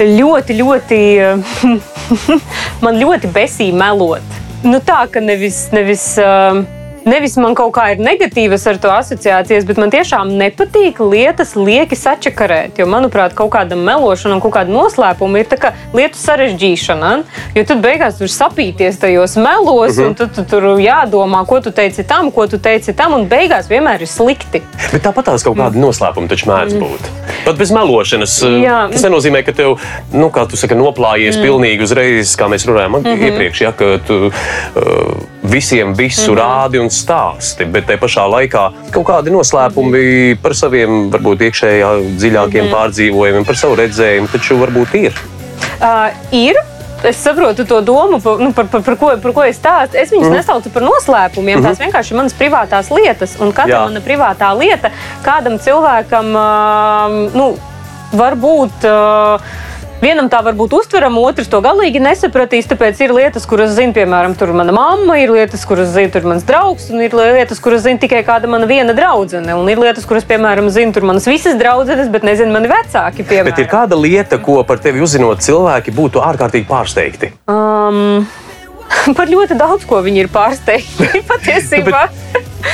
B: ļoti, ļoti, man ļoti besīja melot. Nu, tā ka nevis. nevis ā, Nevis man kaut kā ir negatīvas ar to asociācijas, bet man tiešām nepatīk lietas lieki sačakarēt. Jo, manuprāt, kaut kāda melošana un kaut kāda noslēpuma ir tā kā lietu sarežģīšana. Jo tad beigās tur sapīties tajos melos, uh -huh. un tu, tu tur jādomā, ko tu teici tam, ko tu teici tam, un beigās vienmēr ir slikti.
A: Bet tāpat tās kaut kāda noslēpuma taču mēdz būt. Pat bez melošanas.
B: Mm. Jā.
A: Tas nenozīmē, ka tev, nu, kā tu saki, noplājies pilnīgi uzreiz, kā mēs runājām
B: Mhm.
A: iepriekš, ja, ka tu uh, visiem visu
B: Mhm.
A: rādi un stāsti, bet te pašā laikā kaut kādi noslēpumi par saviem, varbūt iekšējā dziļākiem
B: Mhm.
A: pārdzīvojumiem, par savu redzējumu, taču varbūt ir.
B: Uh, ir. Es saprotu to domu, par, nu, par, par, par, ko, par ko es stāstu. Es viņus mm. nesaucu par noslēpumiem. Tās vienkārši ir manas privātās lietas. Un katra
A: Jā.
B: mana privātā lieta kādam cilvēkam uh, nu, var būt. Uh, Vienam tā var būt uztverama, otrs to galīgi nesapratīs. Tāpēc ir lietas, kuras zina, piemēram, mana mamma, ir lietas, kuras zina, mans draugs, un ir lietas, kuras zina tikai kāda mana viena draudzene. Un ir lietas, kuras, piemēram, zina manas visas draudzenes, bet nezina mani vecāki. Piemēram.
A: Bet ir kāda lieta, ko par tevi uzzinot cilvēki būtu ārkārtīgi pārsteigti.
B: Um, par ļoti daudz ko viņi ir pārsteigti patiesībā.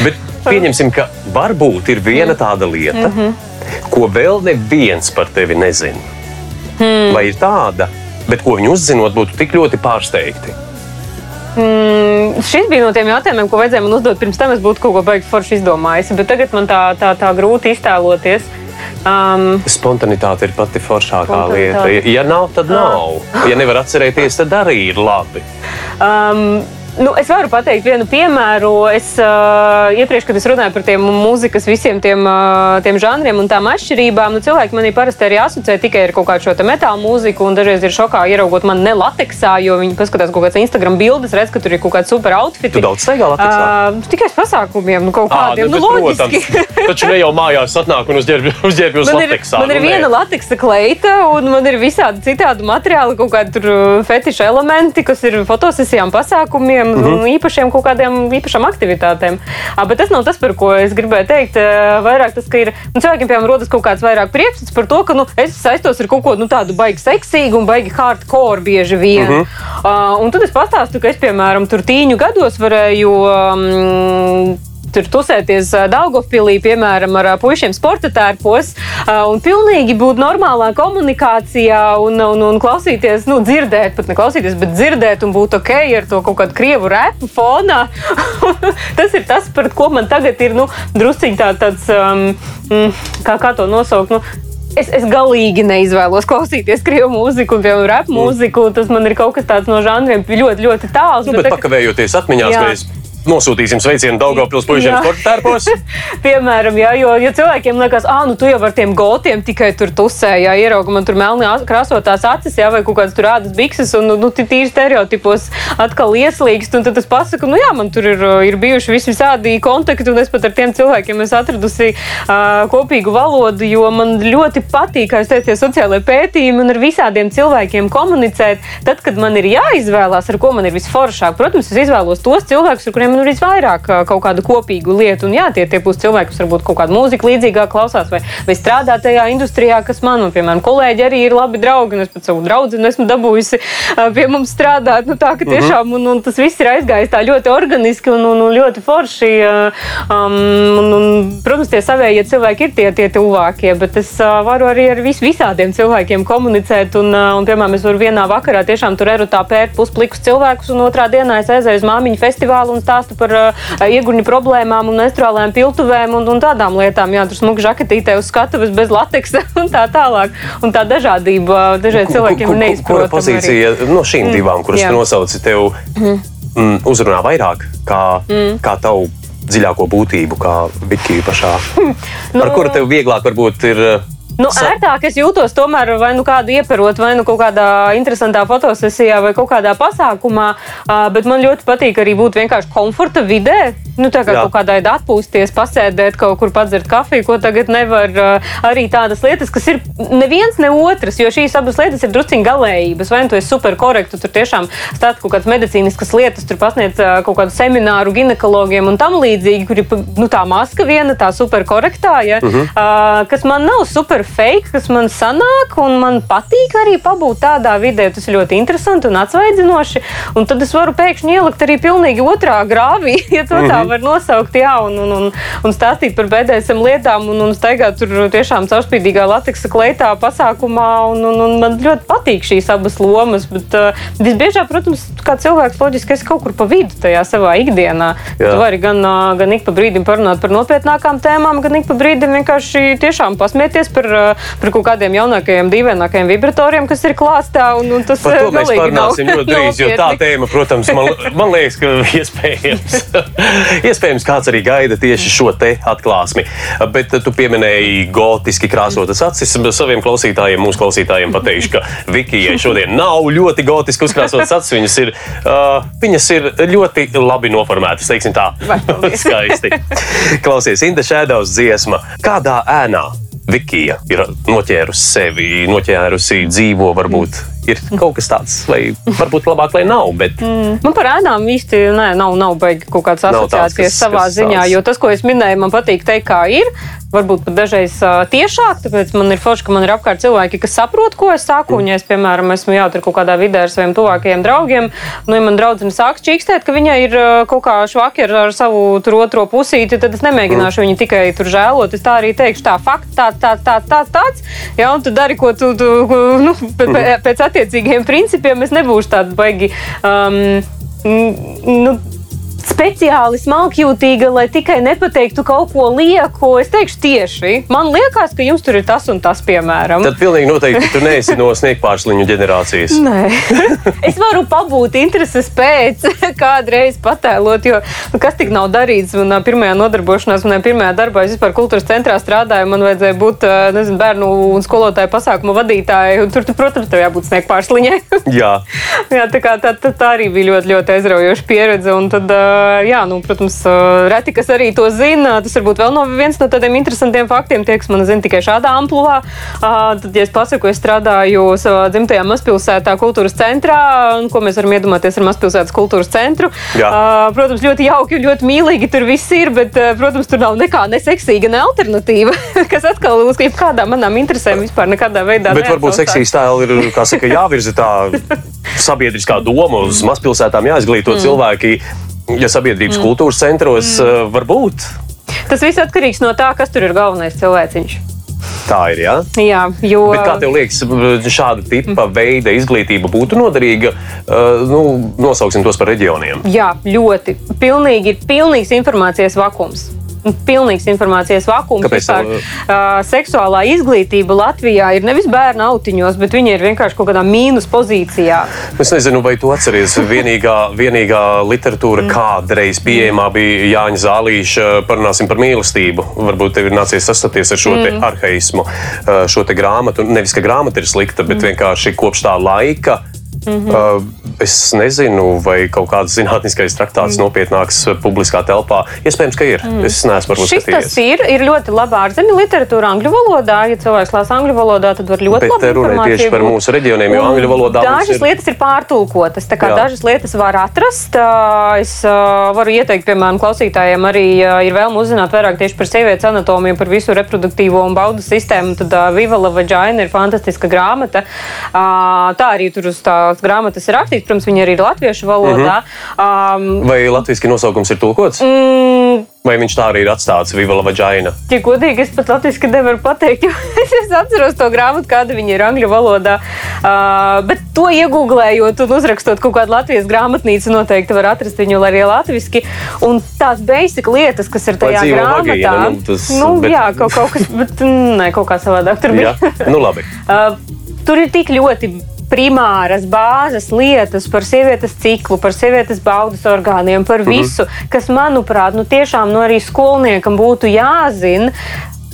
A: Bet pieņemsim, ka varbūt ir viena tāda lieta, mm -hmm. ko vēl neviens par tevi nezina. Hmm. Vai ir tāda, bet ko viņi uzzinot, būtu tik ļoti pārsteigti?
B: Mm, šis bija no tiem jautājumiem, ko vajadzēja man uzdot pirms tam. Es būtu kaut ko baigi forši izdomājis, bet tagad man tā, tā, tā grūti iztēloties. Um,
A: Spontanitāte ir pati foršākā lieta. Ja nav, tad nav. Ja nevar atcerēties, tad arī ir labi.
B: Um, nu, es varu pateikt vienu piemēru. Es uh, iepriekš, kad es runāju par tiem mūzikas visiem tiem, uh, tiem žanriem un tām atšķirībām, nu, cilvēki manī parasti arī asociē tikai ar kaut kādu šo te metālu mūziku. Un dažreiz ir šokā ieraugot mani ne lateksā, jo viņi paskatās kaut kādas Instagram bildes, redz, ka tur ir kaut kāds super outfits.
A: Tu daudz staigā lateksā?
B: Uh, tikai uz pasākumiem, nu, kaut kādiem.
A: nu,
B: Nu,
A: bet,
B: loģiski.
A: Taču ne jau mājās atnāk un uzģērbj uzģērb uz
B: Man ir,
A: lateksā.
B: man ir
A: nu,
B: viena lateksa kleita, un man ir visādi citādi materiāli, kaut kādi tur fetiša elementi, kas ir fotosesijām, pasākumiem,
A: Mhm.
B: -hmm. un īpašiem kaut kādiem īpašām aktivitātēm. À, bet tas nav tas, par ko es gribēju teikt. Uh, Vairāk tas, ka ir nu, cilvēkiem, piemēram, rodas kaut kāds vairāk priekšstats par to, ka nu, es saistos ar kaut ko nu, tādu baigi seksīgu un baigi hardcore bieži vien. Mm -hmm. uh, un tad es pastāstu, ka es, piemēram, tur tīņu gados varēju. Um, tur tusēties ā, Daugavpilī, piemēram, ar puišiem sporta tērpos, un pilnīgi būt normālā komunikācijā un, un, un klausīties, nu, dzirdēt, pat ne klausīties, bet dzirdēt un būt ok ar to kaut kādu krievu repu fonā. tas ir tas, par ko man tagad ir, nu, drusciņ tā, tāds, um, mm, kā, kā to nosaukt, nu, Es, es galīgi neizvēlos klausīties krievu mūziku piemēram, rap mūziku. Tas man ir kaut kas tāds no žanriem ļoti, ļoti tāls.
A: Nu, bet
B: tagad-
A: pakavējoties atmiņās,
B: Jā.
A: mēs nosūtīsim sveicienu Daugavpils puišiem
B: Jā.
A: sporta tērpos.
B: Piemēram, jā, jo, jo cilvēkiem liekas, ah, nu tu jau ar tiem gotiem tikai tur tusē, ja ierauga man tur melni krāsotās acis, jā, vai kaut kādas tur ādas bikses, un nu, nu, tīri stereotipos atkal ieslīgst. Un tad es pasaku, nu jā, man tur ir, ir bijuši visi visādi kontakti, un es pat ar tiem cilvēkiem esmu atradusi uh, kopīgu valodu, jo man ļoti patīk, kā jūs teicat, tie sociālai pētījumi un ar visādiem cilvēkiem komunicēt. Tad, kad man ir jāizvēlās, ar ko man ir visforšāk, protams, es izvēlos tos cilvēkus, ar kuriem man ir visvairāk kaut kādu kopīgu lietu. Un, jā, tie, tie būs cilvēki, kas varbūt kaut kādu mūziku līdzīgāk klausās vai, vai strādā tajā industrijā, kas man, un, piemēram, kolēģi arī ir labi draugi. Un es pat savu draugu esmu dabūjusi pie mums strādāt. Nu, tā, ka tiešām, un, un tas viss ir aizgājis tā ļoti organiski un, un, un ļoti forši. Um, un, un, protams, tie savējie cilvēki ir tie, tie tuvākie, bet es uh, varu arī ar vis, visādiem cilvēkiem komunicēt. Un, uh, un, piemēram, es varu vienā vakarā tiešām tur erotā pērt pusplikus cilvēkus, un otrā dienā es aizēju uz māmiņu festivālu un stāstu par uh, ieguņu problēmām un menstruālajām piltuvēm un, un tādām lietām. Jā, tur smuka žaketītē uz skatuves bez lateksa un tā tālāk. Un tā dažādība dažiem cilvēkiem ir
A: Kura
B: neizprotama. arī.
A: pozīcija no šīm divām, kuras
B: jā.
A: nosauci, tev mm, uzrunā vairāk kā, mm. kā tavu dziļāko būtību, kā Vikija pašā?
B: Nu-
A: Ar kuru tev vieglāk varbūt ir?
B: Nu, ērtāk es jūtos tomēr vai nu kādu ieperot, vai nu kaut kādā interesantā fotosesijā, vai kaut kādā pasākumā. Bet man ļoti patīk arī būt vienkārši komforta vidē. Nu, tā kā
A: Jā.
B: kaut veidā atpūsties, pasēdēt kaut kur, padzert kafiju, ko tagad nevar. Arī tādas lietas, kas ir neviens ne otrs, jo šīs abas lietas ir drusciņā galējības. Vai nu tu esi super korekts, tur tiešām stāsta kaut kādas medicīniskas lietas, tur pasniedz kaut kādu semināru ginekologiem un tam līdzīgi, kur ir nu, tā maska viena, tā super korektā, ja, ā, kas man nav super fake, kas man sanāk, un man patīk arī pabūt tādā vidē. Tas ir ļoti interesanti un atsvaidzinoši. Un tad es varu pēkšņi ielikt arī pilnīgi otrā grāvī, ja to tā var nosaukt, jā, un, un, un, un stāstīt par BDSM lietām, un, un staigāt tur tiešām caurspīdīgā lateksa kleitā pasākumā. Un, un, un man ļoti patīk šīs abas lomas. Bet uh, visbiežāk, protams, kā cilvēks, loģiski, es kaut kur pa vidu tajā savā ikdienā.
A: Jā.
B: Tu vari gan, ā, gan ik pa brīdim parunāt par nopietnākām tēmām, gan ik pa brīdim vienkārši tiešām pasmieties par, ā, par kaut kādiem jaunākajiem, dīvainākajiem vibratoriem, kas ir klāstā. Un, un tas ā,
A: mēs
B: galīgi nav
A: ļoti drīz, jo tā tēma, protams, man, man liekas, ka iespējams, iespējams kāds arī gaida tieši šo te atklāsmi. Bet tu pieminēji gotiski krāsotas acis. Saviem klausītājiem, mūsu klausītājiem pateikšu, ka Vikijai šodien nav ļoti gotiski uzkrāsotas acis. Viņas ir, uh, viņas ir ļoti labi noformētas, teiksim tā. Skaisti. Klausies, Inta Šēdaus dziesma. Kādā ēnā Vikija ir noķērusi sevi, noķērusi dzīvo, varbūt ir kaut kas tāds, vai varbūt labāk, lai nav, bet
B: Man par ēnām īsti nē, nav, nav baigi kaut kādas asociācijas
A: kas-
B: savā
A: kas
B: ziņā,
A: tāds.
B: jo tas, ko es minēju, man patīk teikt, kā ir. Varbūt pat dažreiz uh, tiešāk, tāpēc man ir forši, ka man ir apkārt cilvēki, kas saprot, ko es saku. Un, ja es, piemēram, esmu jautri kaut kādā vidē ar saviem tuvākajiem draugiem, nu, ja man draudzene sāk čīkstēt, ka viņai ir uh, kaut kā švaki ar, ar savu tur otro pusīti, tad es nemēģināšu viņu tikai tur žēlot. Es tā arī teikšu, tā fakts, tāds, tāds, tāds, tāds, tāds. Jā, un tu dari, ko tu, tu nu, pēc, pēc attiecīgiem principiem. Es nebūšu tāda baigi. Um, nu, speciāli smalkjūtīga, lai tikai nepateiktu kaut ko lieku. Es teikšu tieši, man liekas, ka jums tur ir tas un tas, piemēram.
A: tad pilnīgi noteikti tu neesi no sniegpārsliņu ģenerācijas.
B: Nē, es varu pabūt intereses pēc, kādreiz patēlot, jo nu, kas tik nav darīts. Manā pirmajā nodarbošanās, manā pirmajā darbā, es vispār kultūras centrā strādāju. Man vajadzēja būt ā, nezinu, bērnu un skolotāju pasākumu vadītāju. un Tur, tu, protams, tev jābūt sniegpārslīņai.
A: Jā,
B: Jā, tā, kā, tā, tā, tā arī bija ļoti, ļoti aizraujoša pieredze. Un tad, ā, jā, nu, protams, ā, reti kas arī to zina. Tas varbūt vēl no viens no tādiem interesantiem faktiem, tie, kas man zina tikai šādā amplitūdā. Tad, ja es pasaku, es strādāju savā dzimtajā mazpilsētā, kultūras centrā, un ko mēs varam iedomāties ar mazpilsētas kultūras centru.
A: Jā.
B: Protams, ļoti jauki un ļoti mīlīgi tur viss ir, bet, protams, tur nav nekā neseksīga, ne alternatīva, kas atkal uz kādām manām interesēm vispār nekādā veidā
A: bet varbūt seksīs tēli ir, kā saka, jāvirza tā sabiedriskā doma uz mazpilsētām, jāizglīto
B: Mm.
A: cilvēki. Ja sabiedrības kultūras centros uh, var būt,
B: Tas viss atkarīgs no tā, kas tur ir galvenais cilvēciņš.
A: tā ir. Jā?
B: Jā, jo
A: Bet kā tev liekas, šāda tipa veida izglītība būtu noderīga? Uh, nu, nosauksim tos par reģioniem.
B: Jā, ļoti. Pilnīgi ir pilnīgs informācijas vakums. Pilnīgs informācijas vakums.
A: Kāpēc
B: Vispār, uh, seksuālā izglītība Latvijā ir nevis bērnu autiņos, bet viņi ir vienkārši kaut kādā mīnus pozīcijā.
A: Es nezinu, vai tu atceries, vienīgā, vienīgā literatūra kādreiz pieejamā bija Jāņa Zālīša. Parunāsim par mīlestību. Varbūt tev ir nācies sastapties ar šo mm. arhaismu, šo grāmatu. Nevis, ka grāmata ir slikta, bet vienkārši kopš tā laika. Mm -hmm. uh, es nezinu, vai kaut kāds zinātniskais traktāts mm. nopietnāks publiskā telpā. Iespējams, ka ir. Mm. Es neesmu varbūt
B: Šis tas
A: skatījies.
B: ir, ir ļoti labi ārzemju literatūra angļu valodā. Ja cilvēks lasa angļu valodā, tad var ļoti
A: Bet
B: labi
A: te runāja tieši par mūsu reģioniem, jo angļu valodā
B: Dažas
A: ir-
B: lietas ir pārtulkotas, tā kā
A: Jā.
B: dažas lietas var atrast. Es varu ieteikt, piemēram, klausītājiem arī ir vēlme uzzināt vairāk tieši par sievietes anatomiju, par visu reproduktīvo un baudu sistēmu. Tad Viva la Vagina ir fantastiska grāmata. Tā arī tur uz tās grāmatas ir rakstīts, protams, viņa arī ir latviešu valodā. Um,
A: Vai latviešu nosaukums ir tulkots?
B: mm,
A: Vai viņš tā arī ir atstāts Viva la Vagina?
B: Ja godīgi, es pat latviešu nevaru pateikt, jo es, atceros to grāmatu, kāda viņa ir angļu valodā. Uh, bet to iegūlējot un uzrakstot kaut kādu latviešu grāmatnīcu, noteikti var atrast viņu arī latviešu. Un tās basic lietas, kas ir
A: Vai
B: tajā
A: dzīvo
B: grāmatā,
A: vagīna, nu, tas-
B: nu,
A: bet-
B: jā, kaut, kaut kas, bet mm, ne, kaut kā savādāk tur bija.
A: Jā, nu labi.
B: Uh, tur ir tik ļoti primāras bāzes lietas par sievietes ciklu, par sievietes baudas orgāniem, par visu, kas, manuprāt, nu, tiešām nu, arī skolniekam būtu jāzina,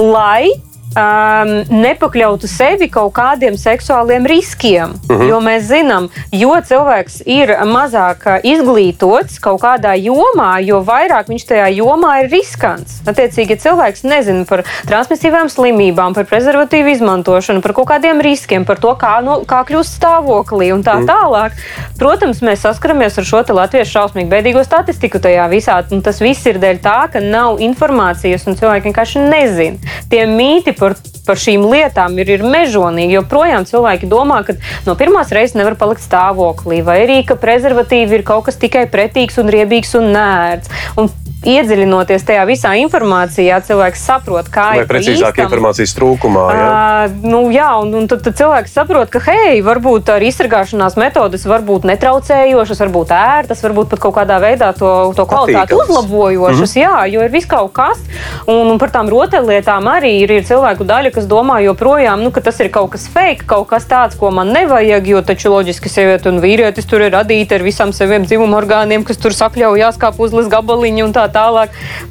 B: lai um, nepakļautu sevi kaut kādiem seksuāliem riskiem. Uh -huh. Jo mēs zinām, jo cilvēks ir mazāk uh, izglītots kaut kādā jomā, jo vairāk viņš tajā jomā ir riskants. Attiecīgi, ja cilvēks nezina par transmisīvām slimībām, par prezervatīvu izmantošanu, par kaut kādiem riskiem, par to, kā, nu, kā kļūst stāvoklī un tā tālāk, protams, mēs saskaramies ar šo latviešu šausmīgu bēdīgo statistiku tajā visā. Tas viss ir dēļ tā, ka nav informācijas un cilvēki vienkārši nezina. Tie mīti par, par šīm lietām ir, ir mežonīgi. Joprojām cilvēki domā, ka no pirmās reizes nevar palikt stāvoklī, vai arī ka prezervatīvi ir kaut kas tikai pretīgs un riebīgs un nērts. Un iedziļinoties tajā visā informācijā, cilvēks saprot, kā
A: Vai
B: ir pa
A: precīzāk
B: īstam.
A: informācijas trūkumā? Jā?
B: Uh, nu, jā, un, un tad, tad cilvēks saprot, ka, hei, varbūt arī izsargāšanās metodes var būt netraucējošas, varbūt ērtas, varbūt pat kaut kādā veidā to, to kvalitāti uzlabojošas. Mm -hmm. Jā, jo ir viss kaut kas. Un, un par tām rotaļlietām arī ir, ir cilvēku daļa, kas domā joprojām, nu, ka tas ir kaut kas fake, kaut kas tāds, ko man nevajag, jo taču loģiski sieviete un vīrietis tur ir radīti ar visām saviem dzimuma orgāniem, kas tur sakļaujās kā puzles gabaliņi un tā tālāk.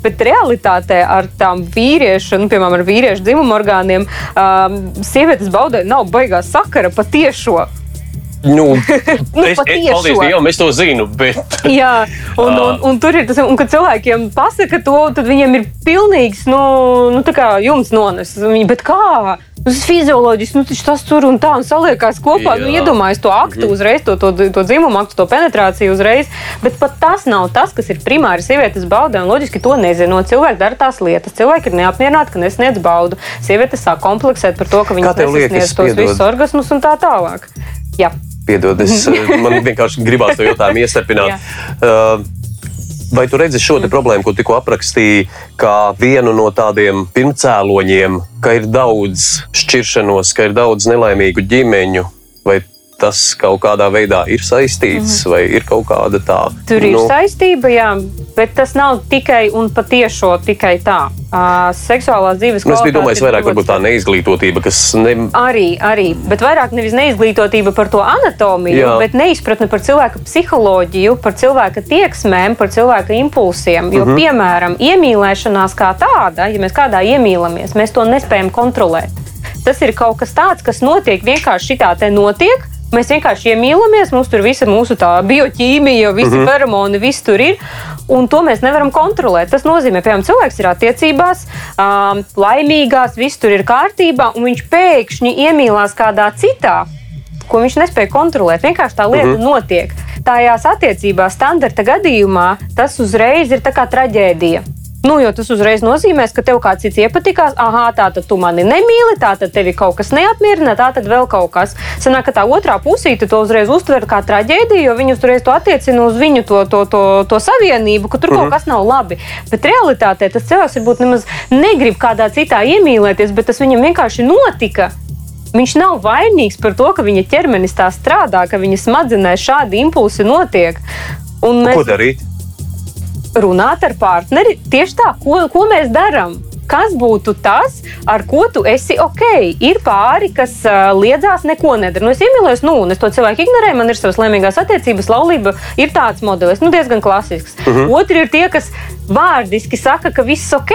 B: Bet realitātē ar tām vīriešu, nu, piemēram, ar vīriešu dzimuma orgāniem, um, sievietes baudē nav baigās sakara patiešo.
A: Nu,
B: Nu,
A: es, es, paldies Dievam, es to zinu, bet
B: Jā, un, un, un tur ir tas, un, kad cilvēkiem pasaka to, tad viņiem ir pilnīgs, nu, nu tā kā jums nones. Bet kā? Fizioloģiski, nu tas tur un tā un saliekās kopā. Jā. Nu,
A: Jā.
B: iedomājas to aktu uzreiz, to, to, to dzimumu aktu, to penetrāciju uzreiz. Bet pat tas nav tas, kas ir primāri sievietes baudē. Un loģiski to nezinot. Cilvēki dara tās lietas. Cilvēki ir neapmierināti, ka nesniedz baudu. Sievietes sāk kompleksēt par to, ka viņas nesasniedz tos
A: piedod?
B: visus orgasmus un tā tālāk. Jā.
A: Piedod, es, eh, man vienkārši gribās to jautājumu iestarpināt. Uh, Vai tu redzi šo te problēmu, ko tikko aprakstīji, kā vienu no tādiem pirmcēloņiem, ka ir daudz šķiršanos, ka ir daudz nelaimīgu ģimeņu? Vai tas kaut kādā veidā ir saistīts, mm -hmm. vai ir kaut kāda tā?
B: Tur ir nu, saistība, jā, bet tas nav tikai un patiešo tikai tā. Uh, seksuālās dzīves
A: nu, es biju
B: kvalitāte
A: domājis,
B: ir
A: vairāk varbūt tā neizglītotība, kas ne,
B: Arī, arī, bet vairāk nevis neizglītotība par to anatomiju,
A: Jā.
B: Bet neizpratne par cilvēka psiholoģiju, par cilvēka tieksmēm, par cilvēka impulsiem. Jo, uh -huh. piemēram, iemīlēšanās kā tāda, ja mēs kādā iemīlamies, mēs to nespējam kontrolēt. Tas ir kaut kas tāds, kas notiek vienkārši šitā te notiek. Mēs vienkārši iemīlamies, mums tur visa mūsu bioķīmija, visi uh -huh. feromoni, viss tur ir. Un to mēs nevaram kontrolēt. Tas nozīmē, ka cilvēks ir attiecībās, um, laimīgās, viss tur ir kārtībā, un viņš pēkšņi iemīlās kādā citā, ko viņš nespēja kontrolēt. Vienkārši tā lieta uh -huh. notiek. Tājās attiecībās, standarta gadījumā, tas uzreiz ir traģēdija. Nu, jo tas uzreiz nozīmē, ka tev kāds cits iepatikās, ah, tā tad tu mani nemīli, tā tad tevi kaut kas neapmierina, tā tad vēl kaut kas. Sanāk, ka tā otrā pusīte to uzreiz uztver kā traģēdiju, jo viņi uzreiz to attiecina uz viņu to, to, to, to savienību, ka tur uh -huh. kaut kas nav labi. Bet realitātē tas cilvēks varbūt nemaz negrib kādā citā iemīlēties, bet tas viņam vienkārši notika. Viņš nav vainīgs par to, ka viņa ķermenis tā strādā, ka viņa smadzenēs šādi impulsi notiek. Un
A: ko
B: mēs
A: darīt?
B: Runāt ar partneri tieši tā, ko, ko mēs darām. Kas būtu tas, ar ko tu esi ok? Ir pāri, kas uh, liedzās, neko nedara. Nu, es iemīlējos, nu, un es to cilvēku ignorēju, man ir savas laimīgās attiecības, laulība ir tāds modelis, nu, diezgan klasisks. Uh -huh. Otri ir tie, kas vārdiski saka, ka viss ok,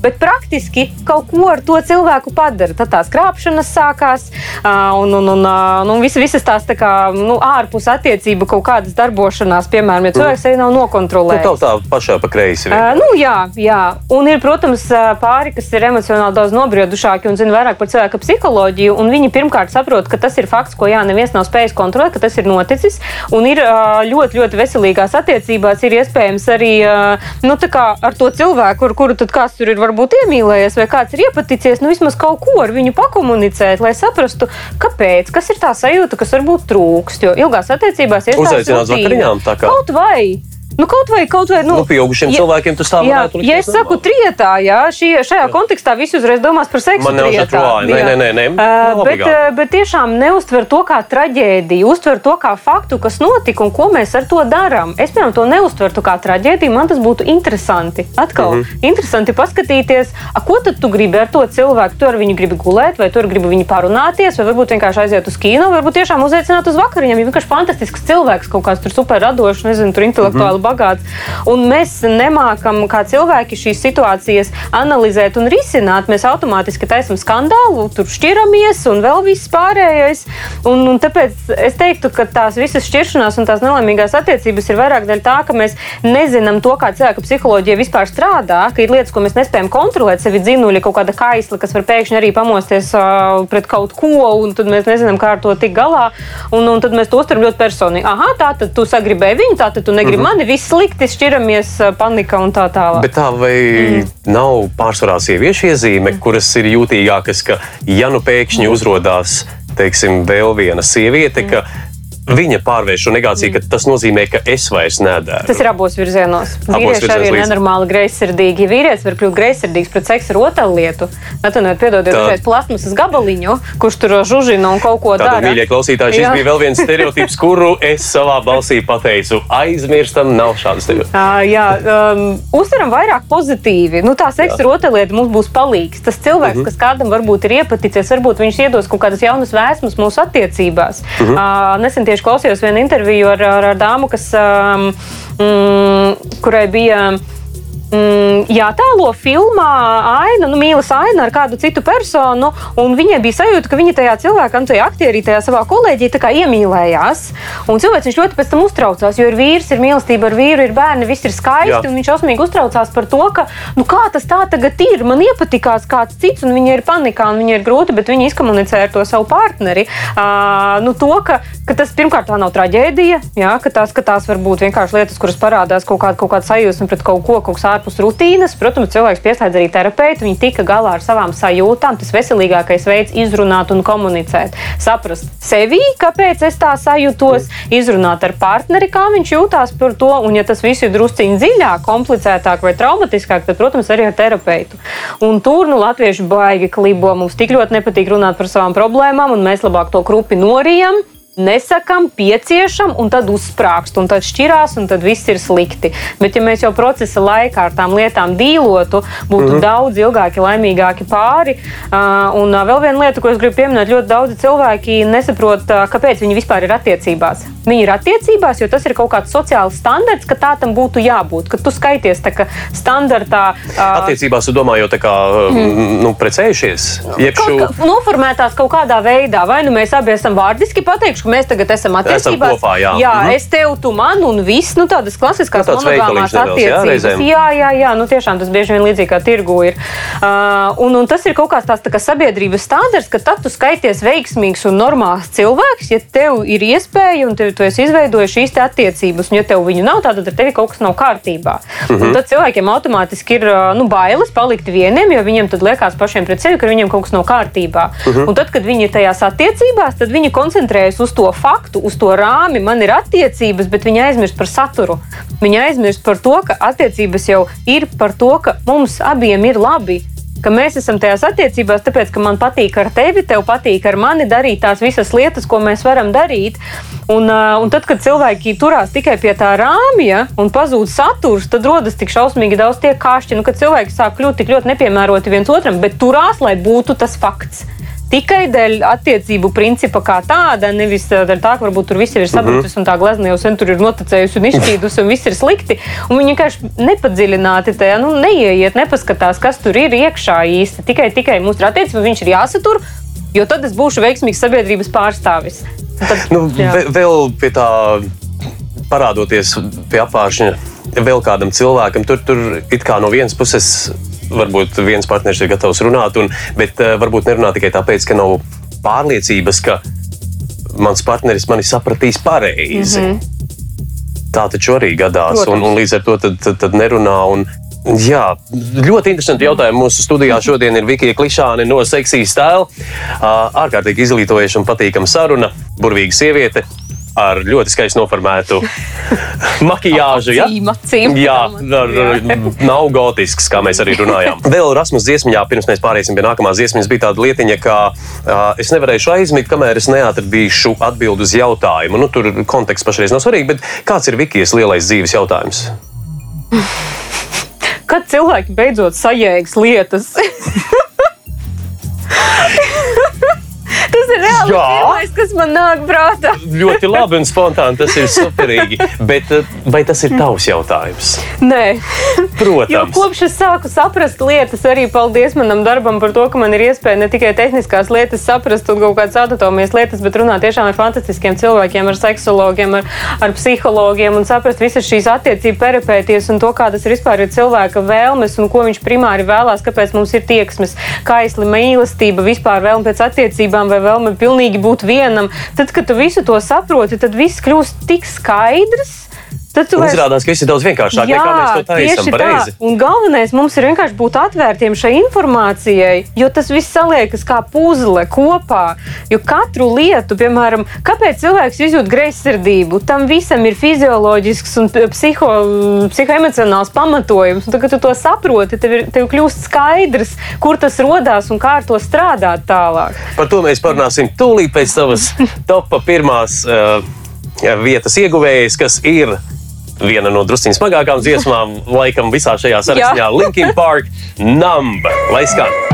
B: bet praktiski kaut ko ar to cilvēku padara. Tad tās krāpšanas sākās, uh, un, un, un, uh, nu, visi, visas tās tā kā, nu, ārpus attiecību kaut kādas darbošanās, piemēram, ja cilvēks arī nav
A: Nu,
B: nokontrolējis.
A: tā tā pašā pa kreisi.
B: Uh, nu, jā, jā, un ir, protams, pāri, kas ir emocionāli daudz nobriedušāki un zina vairāk par cilvēka psiholoģiju. un Viņi pirmkārt saprot, ka tas ir fakts, ko jā, neviens nav spējis kontrolēt, ka tas ir noticis. Un ir ļoti, ļoti veselīgās attiecībās, ir iespējams arī nu, ar to cilvēku, ar kuru kāds tur ir varbūt iemīlējies, vai kāds ir iepaticies, nu vismaz kaut ko ar viņu pakomunicēt, lai saprastu, kāpēc, kas ir tā sajūta, kas varbūt trūkst. Jo ilgās attiecībās ir
A: Uzaicināt uz vakariņām, tā kā.
B: Kaut vai. Nu, kaut vai, kaut vai, nu,
A: Nu, pieaugušiem
B: ja-
A: cilvēkiem tas tā
B: Jā,
A: varētu
B: ja
A: likties
B: es saku trietā, jā, šī, šajā kontekstā visi uzreiz domās par seksu.
A: Man
B: trietā.
A: žatroāji, nē,
B: Jā.
A: nē, nē, nē,
B: Uh, bet, uh, bet tiešām neuztver to kā traģēdiju, uztver to kā faktu, kas notika un ko mēs ar to darām. Es, piemēram, to neuztvertu kā traģēdiju. Man tas būtu interesanti. Atkal, mm. -hmm. interesanti paskatīties, a, ko tad tu gribi ar to cilvēku. Tu ar viņu gribi gulēt, vai tu ar gribi viņu parunāties, vai varbūt vienkārši aiziet uz kino, varbūt tiešām uzaicināt uz vakariņām. Ja vienkārši fantastisks cilvēks, kaut kāds tur super radošs, nezinu, tur intelektuāli mm -hmm. Bagāts. Un mēs nemākam, kā cilvēki, šīs situācijas analizēt un risināt. Mēs automātiski taisām skandālu, tur šķiramies un vēl viss pārējais. Un, un tāpēc es teiktu, ka tās visas šķiršanās un tās nelaimīgās attiecības ir vairāk dēļ tā, ka mēs nezinām to, kā cilvēka psiholoģija vispār strādā, ka ir lietas, ko mēs nespējam kontrolēt, sevi dzinuļi, kaut kāda kaisla, kas var pēkšņi arī pamosties uh, pret kaut ko, un tad mēs nezinām, kā ar to tikt galā. Un, un tad mēs to uztveram ļoti personīgi. Ah, tā tad tu sagribēji viņu, tā tad tu negribi mm -hmm. mani, viss slikti, šķiramies, panika un tā tālāk.
A: Bet tā vai mm. nav pārsvarā sieviešu iezīme, mm. kuras ir jūtīgākas, ka ja nu pēkšņi uzrādās teiksim, vēl viena sieviete, mm. ka viņa pārvērš šo negāciju, ka tas nozīmē, ka es vairs nedēru.
B: Tas ir abos virzienos. Vīrieši arī ir
A: līdz-
B: nenormāli greizsirdīgi. Ja vīrietis var kļūt greizsirdīgs pret seksu ar otru lietu, atvainojiet, piedodiet,
A: Tā.
B: dažreiz plasmasas gabaliņu, kurš tur žužina un kaut ko dara.
A: mīļie klausītāji, šis
B: Jā.
A: bija vēl viens stereotips, kuru es savā balsī pateicu. Aizmirstam, nav šādu stereotipu.
B: Uh, jā, um, uztveram vairāk pozitīvi. Nu, tā seksa ar otru lietu mums būs palīgs. Tas cilvēks,
A: Mhm.
B: kas kādam varbūt ir iepaticies, varbūt viņš iedos kaut kādas jaunas vēsmas mūsu attiecībās.
A: Mhm.
B: Uh, nesen tieši klausījos vienu interviju ar, ar, ar dāmu, kas, um, mm, kurai bija. Mm, jātēlo filmā aina, nu, mīlas aina ar kādu citu personu, un viņai bija sajūta, ka viņa tajā cilvēkā, nu, tajā aktierī, tajā savā kolēģī iemīlējās. Un cilvēks ļoti pēc tam uztraucās, jo ir vīrs, ir mīlestība ar vīru, ir bērni, viss ir skaisti, viņš šausmīgi uztraucās par to, ka, nu, kā tas tā tagad ir, man iepatikās kāds cits, un viņa ir panikā, un viņa ir grūti, bet viņa izkomunicē ar to savu partneri. Uh, nu, to, ka, ka tas pirmkārt tā nav traģēdija, jā, ka, tās, ka tās var būt vienkārši lietas, kuras parādās kaut kāda, kaut kāda sajūsma pret kaut ko, kaut kas ārpus rutīnas. Protams, cilvēks pieslēdz arī terapeitu, viņi tika galā ar savām sajūtām. Tas veselīgākais veids izrunāt un komunicēt. Saprast sevi, kāpēc es tā sajūtos, izrunāt ar partneri, kā viņš jūtās par to. Un, ja tas viss ir drusciņš dziļāk, komplicētāk vai traumatiskāk, tad, protams, arī ar terapeitu. Un tur nu, latvieši baigi klibo. Mums tik ļoti nepatīk runāt par savām problēmām, un mēs labāk to krupi norijam. Nesakām, pieciešam, un tad uzsprāgst, un tad šķirās, un tad viss ir slikti. Bet, ja mēs jau procesa laikā ar tām lietām dīlotu, būtu mm -hmm. daudz ilgāki, laimīgāki pāri. Uh, un uh, vēl viena lieta, ko es gribu pieminēt, ļoti daudzi cilvēki nesaprot, uh, kāpēc viņi vispār ir attiecībās. Viņi ir attiecībās, jo tas ir kaut kāds sociāls standarts, ka tā tam būtu jābūt. Ka tu skaities tā kā standartā. Uh,
A: Attiecībās, tu domā, jau tā kā mm. nu, precējušies. Jeb šo,
B: noformētās kaut kādā veidā, vai nu mēs abi esam vārdiski pateikuši, mēs tagad esam attiecībās.
A: kopā, jā.
B: jā
A: Mhm.
B: es tev, tu man un viss, nu tādas klasiskās
A: Nu,
B: monogāmās
A: jā,
B: attiecības.
A: reizēm.
B: Jā, jā, jā, nu tiešām tas bieži vien līdzīgi kā tirgu ir. Uh, un, un tas ir kaut kāds tāds tā kā sabiedrības standarts, ka tad tu skaities veiksmīgs un normāls cilvēks, ja tev ir iespēja un tev, tu esi izveidojis šīs attiecības, un ja tev viņu nav, tad ar tevi kaut kas nav kārtībā.
A: Mhm.
B: Un tad cilvēkiem automātiski ir uh, nu, bailes palikt vieniem, jo viņiem tad liekas pašiem pret sevi, ka viņiem kaut kas nav kārtībā.
A: Mhm.
B: Un tad, kad viņi ir tajās attiecībās, tad viņi koncentrējas uz to faktu, uz to rāmi. Man ir attiecības, bet viņi aizmirst par saturu. Viņi aizmirst par to, ka attiecības jau ir par to, ka mums abiem ir labi. Ka mēs esam tajās attiecībās, tāpēc, ka man patīk ar tevi, tev patīk ar mani darīt tās visas lietas, ko mēs varam darīt. Un, un tad, kad cilvēki turās tikai pie tā rāmja un pazūd saturs, tad rodas tik šausmīgi daudz tie kāšķi, nu, ka cilvēki sāk kļūt tik ļoti nepiemēroti viens otram, bet turās, lai būtu tas fakts. Tikai dēļ attiecību principa kā tāda, nevis uh, dēļ tā, ka varbūt tur viss ir sabrucis mm -hmm. un tā glezna jau sen tur ir noticējusi un izšķīdusi un viss ir slikti. Un viņi vienkārši nepadziļināti tajā, nu, neieiet, nepaskatās, kas tur ir iekšā īsti. Tikai, tikai mūsu attiecības viņš ir jāsatur, jo tad es būšu veiksmīgs sabiedrības pārstāvis. Un Tad,
A: nu,
B: jā.
A: vēl pie tā parādoties pie apgājuma vēl kādam cilvēkam, tur, tur it kā no vienas puses. Varbūt viens partneris ir gatavs runāt, un, bet uh, varbūt nerunā tikai tāpēc, ka nav pārliecības, ka mans partneris mani sapratīs pareizi. Mm -hmm. Tā taču arī gadās, un, un līdz ar to tad, tad, tad nerunā. Un, Jā, ļoti interesanti jautājumi. Mūsu studijā šodien ir Vikija Klišāne no Seksijas tēla. Ārkārtīgi izglītojoša un patīkama saruna, burvīga sieviete. Ar ļoti skaisti noformētu makijāžu. Ja?
B: Acīm.
A: Jā,
B: Tā
A: ar, nav gotisks, kā mēs arī runājām. Vēl Rasmus dziesmā, pirms mēs pāriesim pie nākamās dziesmas, bija tāda lietiņa, ka uh, es nevarēšu aizmigt, kamēr es neatradīšu atbildi uz jautājumu. Nu, tur konteksts pašreiz nav svarīgi, bet kāds ir Vikijas lielais dzīves jautājums?
B: Kad cilvēki beidzot sajēgs lietas? Tas ir pirmais, kas man nāk prātā.
A: Ļoti labi un spontāni, tas ir superīgi. Bet uh, vai tas ir tavs jautājums?
B: Nē, jo
A: Protams.
B: kopš es sāku saprast lietas, arī paldies manam darbam par to, ka man ir iespēja ne tikai tehniskās lietas saprast un kaut kādas anatomijas lietas, bet runāt tiešām ar fantastiskiem cilvēkiem, ar seksologiem, ar, ar psihologiem un saprast visas šīs attiecību peripēties un to, kādas ir vispār ir cilvēka vēlmes un ko viņš primāri vēlās, kāpēc mums ir tieksmes, kaisli, mīlestība, vispār vēlme pēc attiecībām vai vēlme pilnīgi būt vienam. Tad, kad tu visu to saproti, tad viss kļūst tik skaidrs. Tad vairs
A: Izrādās, ka viss ir daudz vienkāršāk nekā mēs to taisām.
B: tieši tā. Un galvenais mums ir vienkārši būt atvērtiem šai informācijai, jo tas viss saliekas kā puzle kopā. Jo katru lietu, piemēram, kāpēc cilvēks izjūt greizsirdību, tam visam ir fizioloģisks un psiho, psihoemocionāls pamatojums. Un, tad, kad tu to saproti, tev, ir, tev kļūst skaidrs, kur tas radās un kā ar to strādāt tālāk.
A: Par to mēs parunāsim tūlīt pēc savas topā pirmās uh, vietas ieguvējas, kas ir viena no drusciņām smagākām dziesmām, laikam, visā šajā sarakstā Linkin Park Numb. Lai skan!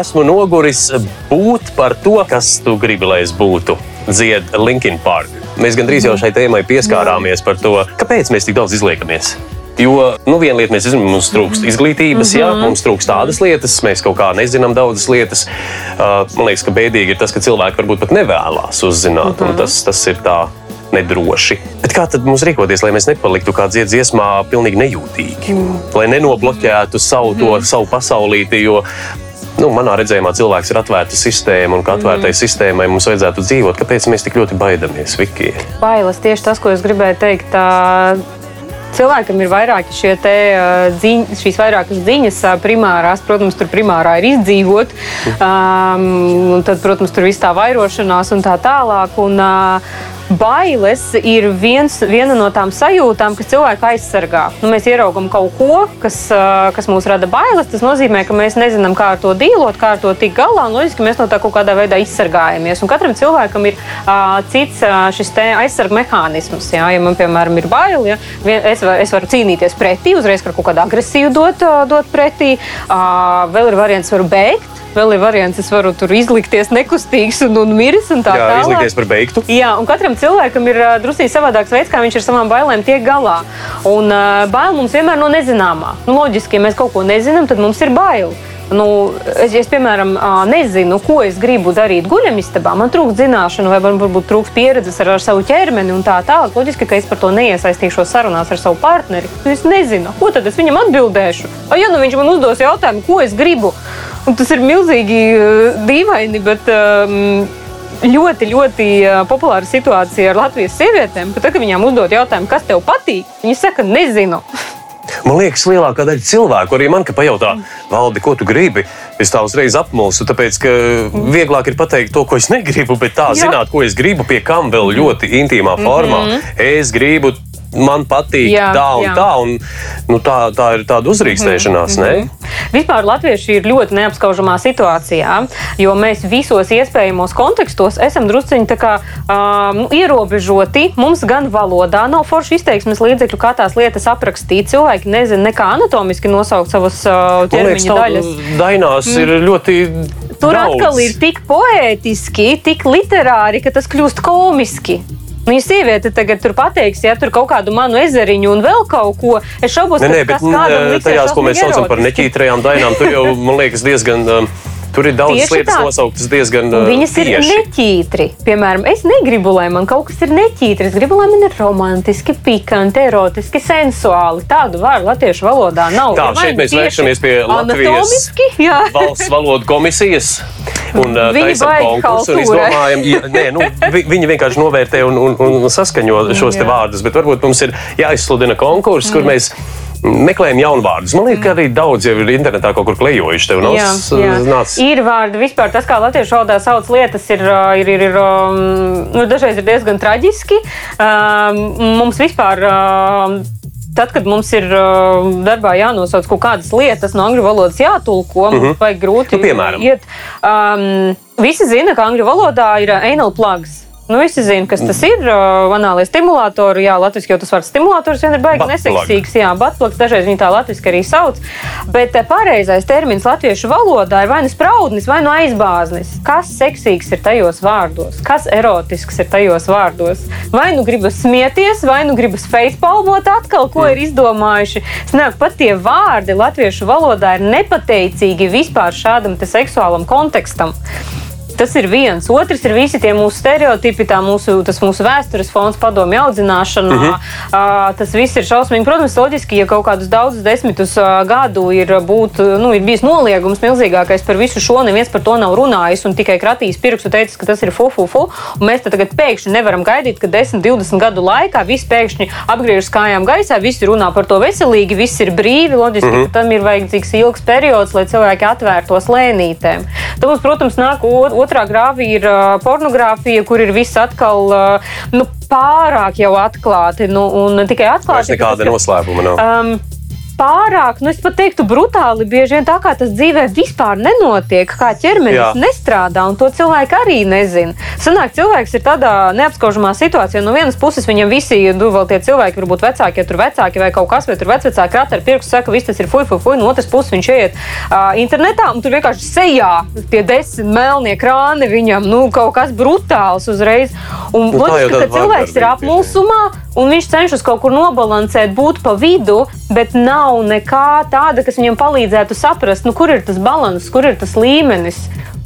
A: Esmu noguris būt par to, kas tu gribi, lai es būtu. Dzied Linkin Park. Mēs gandrīz jau šai tēmai pieskārāmies par to, kāpēc mēs tik daudz izliekamies. Jo nu, viena lieta, mēs zinām, mums trūkst izglītības, mm -hmm. jā, mums trūkst tādas lietas, mēs kaut kā nezinām daudzas lietas. Uh, man liekas, ka bēdīgi ir tas, ka cilvēki varbūt pat nevēlas uzzināt, mm -hmm. un tas, tas ir tā nedroši. Bet kā tad mums rīkoties, lai mēs nepaliktu kā dziedas dziesmā, pilnīgi nejūtīgi? Mm. Lai nenobloķētu savu, to, mm. savu pasaulīti, jo nu, manā redzējumā cilvēks ir atvērta sistēma, un kā atvērtai sistēmai mums vajadzētu dzīvot. Kāpēc mēs tik ļoti baidamies, Viki?
B: Bailes tieši tas, ko es gribēju teikt. Tā... Cilvēkam ir vairāki šie te, ā, ziņ, šīs vairākas ziņas, primārās. Protams, tur primārā ir izdzīvot, um, un tad, protams, tur viss tā vairošanās un tā tālāk. Un, uh, Bailes ir viens, viena no tām sajūtām, kas cilvēku aizsargā. Nu, mēs ieraugām kaut ko, kas, kas mūs rada bailes. Tas nozīmē, ka mēs nezinām, kā ar to dīlot, kā ar to tikt galā. Loģiski, mēs no tā kaut kādā veidā izsargājamies. Un katram cilvēkam ir uh, cits uh, šis aizsarga mehānisms. Jā. Ja man, piemēram, ir bail, ja, es, var, es varu cīnīties pretī, uzreiz ar kaut kādu agresīvu dot, dot pretī. Uh, vēl ir variants, varu beigt. Vēl ir variants, es varu tur izlikties nekustīgs un, un miris un tā
A: Jā,
B: tālāk.
A: izlikties par beigtu.
B: Jā, un katram cilvēkam ir drusku savādāks veids, kā viņš ar savām bailēm tiek galā. Un uh, bail mums vienmēr no nezināmā. Nu, loģiski, ja mēs kaut ko nezinām, tad mums ir bail. Nu, es, es, piemēram, nezinu, ko es gribu darīt guļamistabā. Man trūkst zināšanu, vai man varbūt trūkst pieredzes ar, ar savu ķermeni un tā tālāk. Loģiski, ka es par to neiesaistīšos sarunās ar savu partneri. Es nezinu, ko tad es viņam atbildēšu. O, ja nu viņš man uzdos jautājumu, ko es gribu, un tas ir milzīgi uh, dīvaini, bet. Um, ļoti, ļoti ā, populāra situācija ar Latvijas sievietēm. Tad, kad viņām uzdod jautājumu, kas tev patīk, viņas saka, nezinu.
A: Man liekas, lielākā daļa cilvēku, arī man, ka pajautā, valdi, ko tu gribi, es tā uzreiz apmulsu. Tāpēc, ka vieglāk ir pateikt to, ko es negribu, bet tā
B: Jā.
A: zināt, ko es gribu, pie kam vēl ļoti intīmā formā. Es gribu man patīk
B: Jā,
A: tā un
B: jā.
A: tā. Un, nu, tā, tā ir tāda uzrīkstēšanās, mm -hmm.
B: Vispār latvieši ir ļoti neapskaužamā situācijā, jo mēs visos iespējamos kontekstos esam drusciņi kā, nu, ierobežoti. Mums gan valodā nav forši izteiksmes līdzekļu, kā tās lietas aprakstīt. Cilvēki nezina nekā anatomiski nosaukt savas uh,
A: liekas,
B: ķermeņa
A: tā
B: daļas.
A: dainās mm. ir ļoti.
B: Tur
A: daudz.
B: atkal ir tik poētiski, tik literāri, ka tas kļūst komiski. Nu, ja sieviete tagad tur pateiks, ja tur kaut kādu manu ezeriņu un vēl kaut ko, es šaubos,
A: Nē, nē,
B: ka tas kādam liksies
A: tajās, ko mēs saucam par neķītrajām dainām, tur jau, man liekas, diezgan. um, Tur ir daudz
B: Tieši
A: lietas
B: tā.
A: nosauktas diezgan
B: Un
A: uh,
B: Viņas ir
A: tieši.
B: neķītri. Piemēram, es negribu, lai man kaut kas ir neķītri. Es gribu, lai man ir romantiski, pikanti, erotiski, sensuāli. Tādu vārdu latviešu valodā nav.
A: Tā,
B: Ir vai
A: šeit mēs vēršamies pie Latvijas valsts valodu komisijas. Un uh,
B: Viņi
A: konkursu un izdomājam, ja, nē, nu, vi, viņi vienkārši novērtē un, un, un saskaņo šos vārdus. Bet varbūt mums ir jāizsludina konkurss, kur mēs meklējam jaunu vārdus. Man liekas, ka arī daudz jau ir internetā kaut kur klejojuši. Tev nav nācis.
B: Ir vārdi vispār, tas, kā latviešu valodā sauc lietas, ir, ā, ir, ir, ir um, nu, dažreiz ir diezgan traģiski. Um, mums vispār. Um, Tad, kad mums ir uh, darbā jānosauc kaut kādas lietas no angļu valodas jātulko, mums mm -hmm. vajag grūti
A: Nu, piemēram?
B: iet. Um, visi zina, ka angļu valodā ir uh, anal plugs. Nu, visi zina, kas tas ir. Anālie stimulatori, jā, latviešu tas vārds stimulators vien ir baigi neseksīgs. Jā, batplugs dažreiz viņi tā latviešu arī sauc. Bet eh, pareizais termins latviešu valodā ir vai nu spraudnis, vai nu aizbāznis. Kas seksīgs ir tajos vārdos? Kas erotisks ir tajos vārdos? Vai nu gribas smieties, vai nu gribas facepalmot atkal, ko ir izdomājuši. Snāk, pat tie vārdi latviešu valodā ir nepateicīgi vispār šādam seksuālam kontekstam. Tas ir viens. Otrs ir visi tie mūsu stereotipi, tā mūsu, tas mūsu vēstures fons, padomju audzināšanā. Mm -hmm. uh, tas viss ir šausmīgi. Protams, loģiski, ja kaut kādus daudzus desmitus uh, gadu ir, būt, nu, ir bijis noliegums milzīgākais par visu šo, neviens par to nav runājis un tikai kratījis pirkstu teicis, ka tas ir fu, fu, fu. Mēs tagad pēkšņi nevaram gaidīt, ka 10, 20 gadu laikā viss pēkšņi apgriežas kājām gaisā, visi runā par to veselīgi, viss ir brīvi. Loģiski, mm -hmm. ka tam ir vajadzīgs ilgs periods, lai cilvēki atvērtos lēnītēm. Tad mums, protams, nāk o- otrā grāvī ir uh, pornogrāfija, kur ir viss atkal uh, nu, pārāk jau atklāti. Nu, un tikai atklāti,
A: nekāda
B: tas,
A: noslēpuma nav.
B: um, pārāk, nu es pat teiktu, brutāli bieži vien tā kā tas dzīvē vispār nenotiek, kā ķermenis
A: Jā.
B: nestrādā, un to cilvēki arī nezina. Sanāk, cilvēks ir tādā neapskaužamā situācijā. No vienas puses viņam visi, nu, vēl tie cilvēki, varbūt vecāki, ja tur vecāki vai kaut kas, vai tur vecāki rata ar pirkstu saka, viss tas ir fuj, fuj, fuj. No otras puses viņš iet uh, internetā, un tur vienkārši sejā tie desmit melnie krāni viņam, nu, kaut kas brutāls uzreiz. Un
A: Nu, tā jau
B: loģiski, ka cilvēks ir apmulsumā, un viņš cenšas kaut kur nobalansēt, būt pa vidu, bet nav nekā tāda, kas viņam palīdzētu saprast, nu, kur ir tas līdzsvars, kur ir tas līmenis.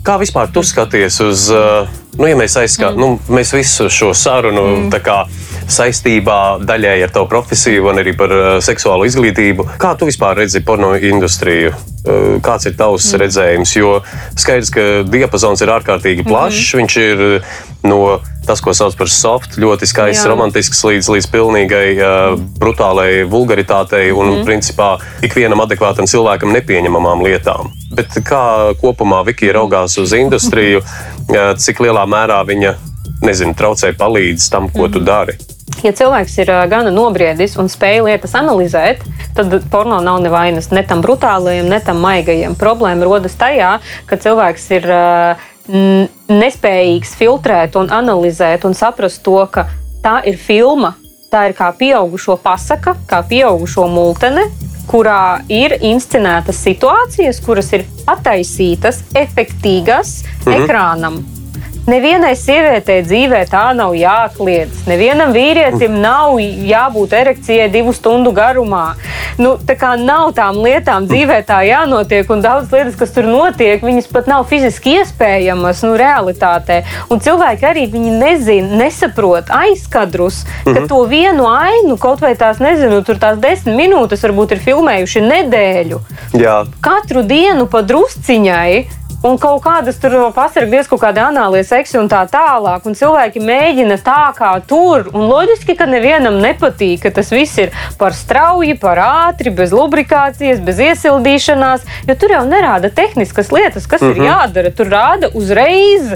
A: Kā vispār tu skaties uz, uh, nu, ja mēs aizskatām, mm. nu, mēs visu šo sarunu mm. tā kā saistībā daļēji ar tavu profesiju un arī par uh, seksuālu izglītību. Kā tu vispār redzi porno industriju? Uh, kāds ir tavs mm. redzējums? Jo skaidrs, ka diapazons ir ārkārtīgi plašs. Mm. Viņš ir uh, no tas, ko sauc par soft, ļoti skaists,
B: Jā.
A: romantisks, līdz, līdz pilnīgai uh, brutālai vulgaritātei un, mm. principā, ikvienam adekvātam cilvēkam nepieņemamām lietām. Bet kā kopumā Vikija raugās uz industriju, cik lielā mērā viņa nezinu, traucē, palīdz tam, ko tu dari?
B: Ja cilvēks ir gana nobriedis un spēj lietas analizēt, tad porno nav nevainas ne tam brutālajam, ne tam maigajam. Problēma rodas tajā, ka cilvēks ir nespējīgs filtrēt un analizēt un saprast to, ka tā ir filma. Tā ir kā pieaugušo pasaka, kā pieaugušo multene, kurā ir inscenētas situācijas, kuras ir attaisītas, efektīgas mhm. ekrānam. Nevienai sievietei dzīvē tā nav jākliedz. Nevienam vīrietim nav jābūt erekcijai divu stundu garumā. Nu, tā kā nav tām lietām dzīvē tā jānotiek, un daudz lietas, kas tur notiek, viņas pat nav fiziski iespējamas nu, realitātē. Un cilvēki arī nezina, nesaprot aizkadrus, ka
A: Mhm.
B: to vienu ainu, kaut vai tās, nezinu, tur tās desmit minūtes varbūt ir filmējuši nedēļu
A: Jā,
B: katru dienu pa drusciņai. Un kaut kādas tur pasargājas, kaut kāda analīze, seksi un tā tālāk. Un cilvēki mēģina tā kā tur. Un loģiski, ka nevienam nepatīk, ka tas viss ir par strauji, par ātri, bez lubrikācijas, bez iesildīšanās. Jo tur jau nerāda tehniskas lietas, kas mm -hmm. ir jādara. Tur rāda uzreiz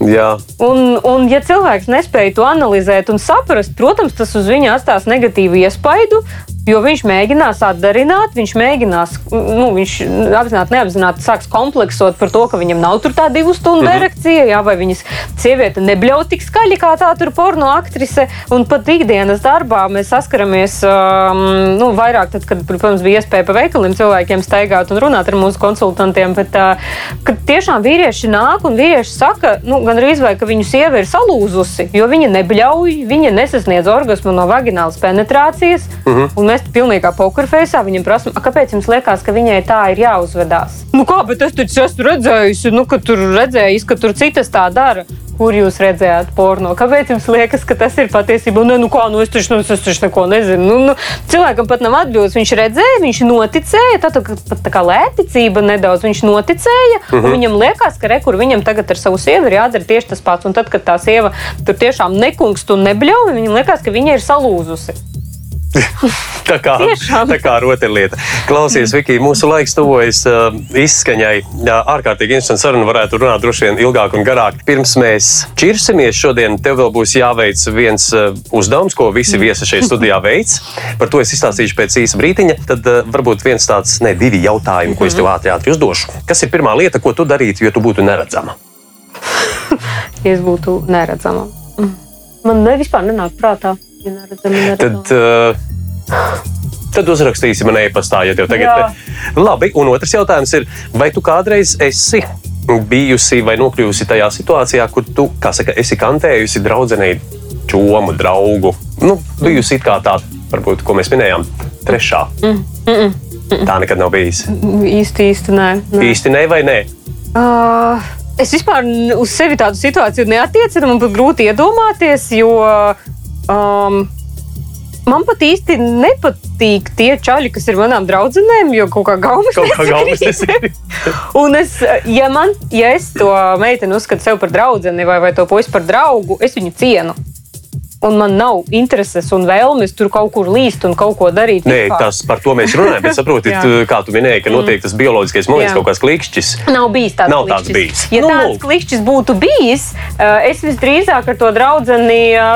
A: Jā.
B: Un, un, ja cilvēks nespēja to analizēt un saprast, protams, tas uz viņu atstās negatīvu iespaidu. Jo viņš mēģinās atdarināt, viņš mēģinās, nu, viņš apzināti, neapzināti sāks kompleksot par to, ka viņam nav tur tā divu stundu mm -hmm. erekcija, jā, vai viņas sieviete nebļauj tik skaļi kā tā tur porno aktrise. Un pat ikdienas darbā mēs saskaramies um, nu, vairāk, tad, kad, protams, bija iespēja pa veikaliem cilvēkiem staigāt un runāt ar mūsu konsultantiem. Bet, uh, kad tiešām vīrieši nāk un vīrieši saka, nu, gandrīz vai ka viņu sieva ir salūzusi, jo viņa nebļauj, viņa nesasniedz orgasmu no vaginālas penetrācijas. Mm -hmm. Un mēs pilnībā pokerfeisā viņam prasām, kāpēc jums liekas, ka viņai tā ir jāuzvedās? Nu kā, bet es taču esmu redzējusi, nu, ka tur redzējis, ka tur citas tā dara. Kur jūs redzējāt porno? Kāpēc jums liekas, ka tas ir patiesībā? Nu, nu kā, nu es taču, nu, es taču neko nezinu. Nu, nu, cilvēkam pat nav atbildes. Viņš redzēja, viņš noticēja. Tā, tā, pat tā kā lētticība nedaudz. Viņš noticēja. Uh -huh. Viņam liekas, ka re, kur viņam tagad ar savu sievu ir jādara tieši tas pats. Un tad, kad tā sieva tur tiešām nekungst un nebļauj, viņam liekas, ka viņa ir salūzusi.
A: Tā kā,
B: Tiešām.
A: tā kā rotaļlieta. Klausies, Viki, mūsu laiks tuvojas uh, izskaņai. Jā, ārkārtīgi interesanti saruna varētu runāt droši vien ilgāk un garāk. Pirms mēs čirsimies šodien, tev vēl būs jāveic viens uh, uzdevums, ko visi viesi šeit studijā veids. Par to es izstāstīšu pēc īsa brītiņa. Tad uh, varbūt viens tāds, ne divi jautājumi, ko es tev ātri, ātri uzdošu. Kas ir pirmā lieta, ko tu darītu, ja tu būtu neredzama?
B: Ja es būtu neredzama. Man ne, vispār nenāk prātā.
A: Tad, uh, tad uzrakstīsi man e-pastā, ja tev tagad ir. Labi, un otrs jautājums ir, vai tu kādreiz esi bijusi vai nokļuvusi tajā situācijā, kur tu, kā saka, esi kantējusi draudzenei čomu, draugu? Nu, bijusi it kā tā, varbūt, ko mēs minējām, trešā. Tā nekad nav bijis.
B: īsti, īsti nē. nē.
A: Īsti ne vai nē?
B: Uh, es vispār uz sevi tādu situāciju neatiecinu. Man pat grūti iedomāties, jo um, man pat īsti nepatīk tie čaļi, kas ir manām draudzenēm, jo kaut kā gaumas.
A: Kaut kā tas ir.
B: Un es, ja, man, ja es to meiteni uzskatu sev par draugu vai, vai to puisi par draugu, es viņu cienu. Un man nav intereses un vēlmes tur kaut kur līst un kaut ko darīt.
A: Nē,
B: vispār.
A: tas par to mēs runājam. Bet saprotiet, kā tu minēji, ka notiek tas bioloģiskais moments, kaut kāds klikšķis.
B: Nav bijis tāds
A: Nav tāds
B: klikšķis.
A: bijis.
B: Ja
A: Nu,
B: tāds klikšķis būtu bijis, eh, es visdrīzāk ar to draugu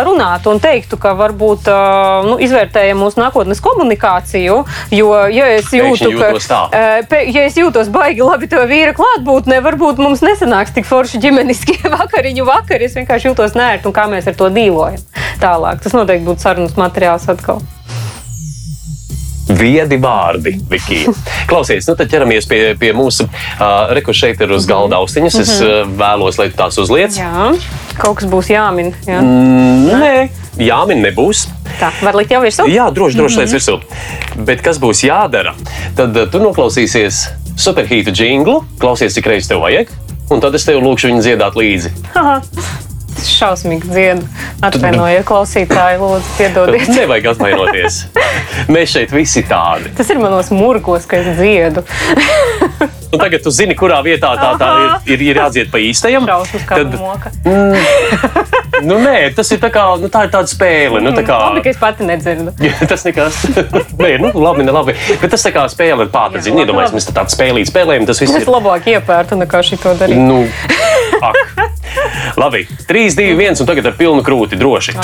B: runātu un teiktu, ka varbūt eh, nu, izvērtējam mūsu nākotnes komunikāciju. Jo, ja es jūtu, ka, eh, ja es jūtos baigi labi to vīra klātbūtnē, varbūt mums nesanāks tik forši ģimeniskie vakariņu vakari. Es vienkārši jūtos nērti un kā mēs ar to dīlojam. Tālāk. Tas noteikti būtu sarunas materiāls atkal.
A: Viedi vārdi, Vikija. Klausies, nu tad ķeramies pie, pie mūsu uh, reku šeit ir uz galda austiņas. Es uh, vēlos, lai tu tās uzliec.
B: Jā, kaut kas būs jāmin. Jā.
A: Mm, nē, jāmin nebūs.
B: Tā, var likt jau virsū?
A: Jā, droši, droši lietas virsū. Bet kas būs jādara? Tad uh, tu noklausīsies superhītu jinglu, klausies, cik reizes tev vajag, un tad es tev lūkšu viņu dziedāt līdzi.
B: Ir šausmīgi dziedu. Atvainojiet, klausītāji, lūdzu, piedodiet.
A: Nevajag atvainoties. Mēs šeit visi tādi.
B: Tas ir manos murgos, ka es dziedu.
A: Un tagad tu zini, kurā vietā tā, tā ir, ir, ir jādzied pa īstajam.
B: Kā moka.
A: Nu, nē, tas ir tā kā, nu, tā ir tāda spēle. Nu, tā kā,
B: Labi, ka es pati nedzirdu.
A: tas nekas. nē, nu, labi, ne labi. Bet tas tā kā spēle ar pātadziņu.
B: Labi.
A: mēs tā tādu spēlīt spēlējam, tas viss
B: Es
A: ir.
B: labāk iepērtu nekā šito darīt.
A: Nu, ak. Labi, 3, 2, 1, un tagad ar pilnu krūti droši.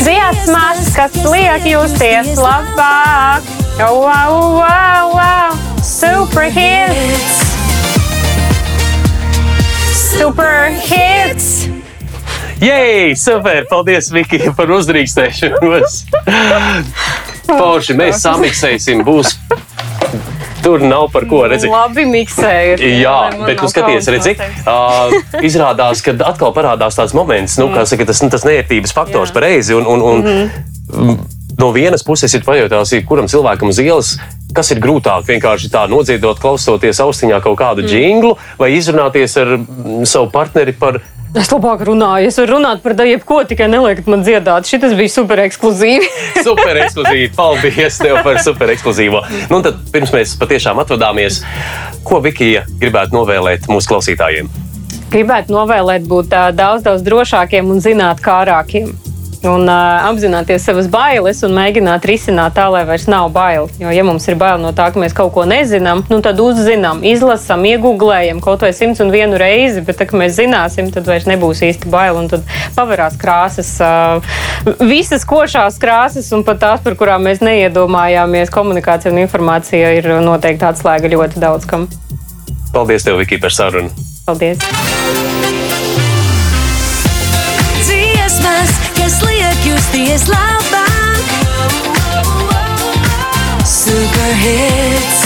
B: Dziesmas, kas liek justies labāk. Wow, wow, wow. Super hits. Super hits.
A: Jej, super! Paldies, Viki, par uzdrīkstēšanos. Forši, mēs samiksēsim, būs. Tur nav par ko redzēt.
B: Labi miksēji.
A: Jā, bet tu skaties, redzi, uh, izrādās, ka atkal parādās tāds moments, nu, kā saka, tas, tas neērtības faktors
B: Jā.
A: pareizi. Un, un, un, mm. No vienas puses ir pajautās, kuram cilvēkam uz ielas, kas ir grūtāk vienkārši tā nodziedot, klausoties austiņā kaut kādu mm. jinglu, vai izrunāties ar mm, savu partneri par
B: Es labāk runāju. Es varu runāt par jebko, tikai neliekat man dziedāt. Šis bija super ekskluzīvi.
A: super ekskluzīvu. Paldies tev par super ekskluzīvo. Nu, tad, pirms mēs patiešām atvadāmies, ko Vikija gribētu novēlēt mūsu klausītājiem?
B: Gribētu novēlēt būt daudz, daudz drošākiem un zināt, kā ārākiem. Un uh, apzināties savas bailes un mēģināt risināt tā, lai vairs nav bail. Jo, ja mums ir bail no tā, ka mēs kaut ko nezinām, nu, tad uzzinām, izlasām, iegūlējam kaut vai simts un vienu reizi, bet, tā, kad mēs zināsim, tad vairs nebūs īsti bail. Un tad pavarās krāsas, uh, visas košās krāsas, un pat tās, par kurām mēs neiedomājāmies. Komunikācija un informācija ir noteikti atslēga ļoti daudz kam.
A: Paldies, tev, Viki, par sarunu.
B: Paldies!
C: Dziesmas, kas liek justies labāk. Superhit.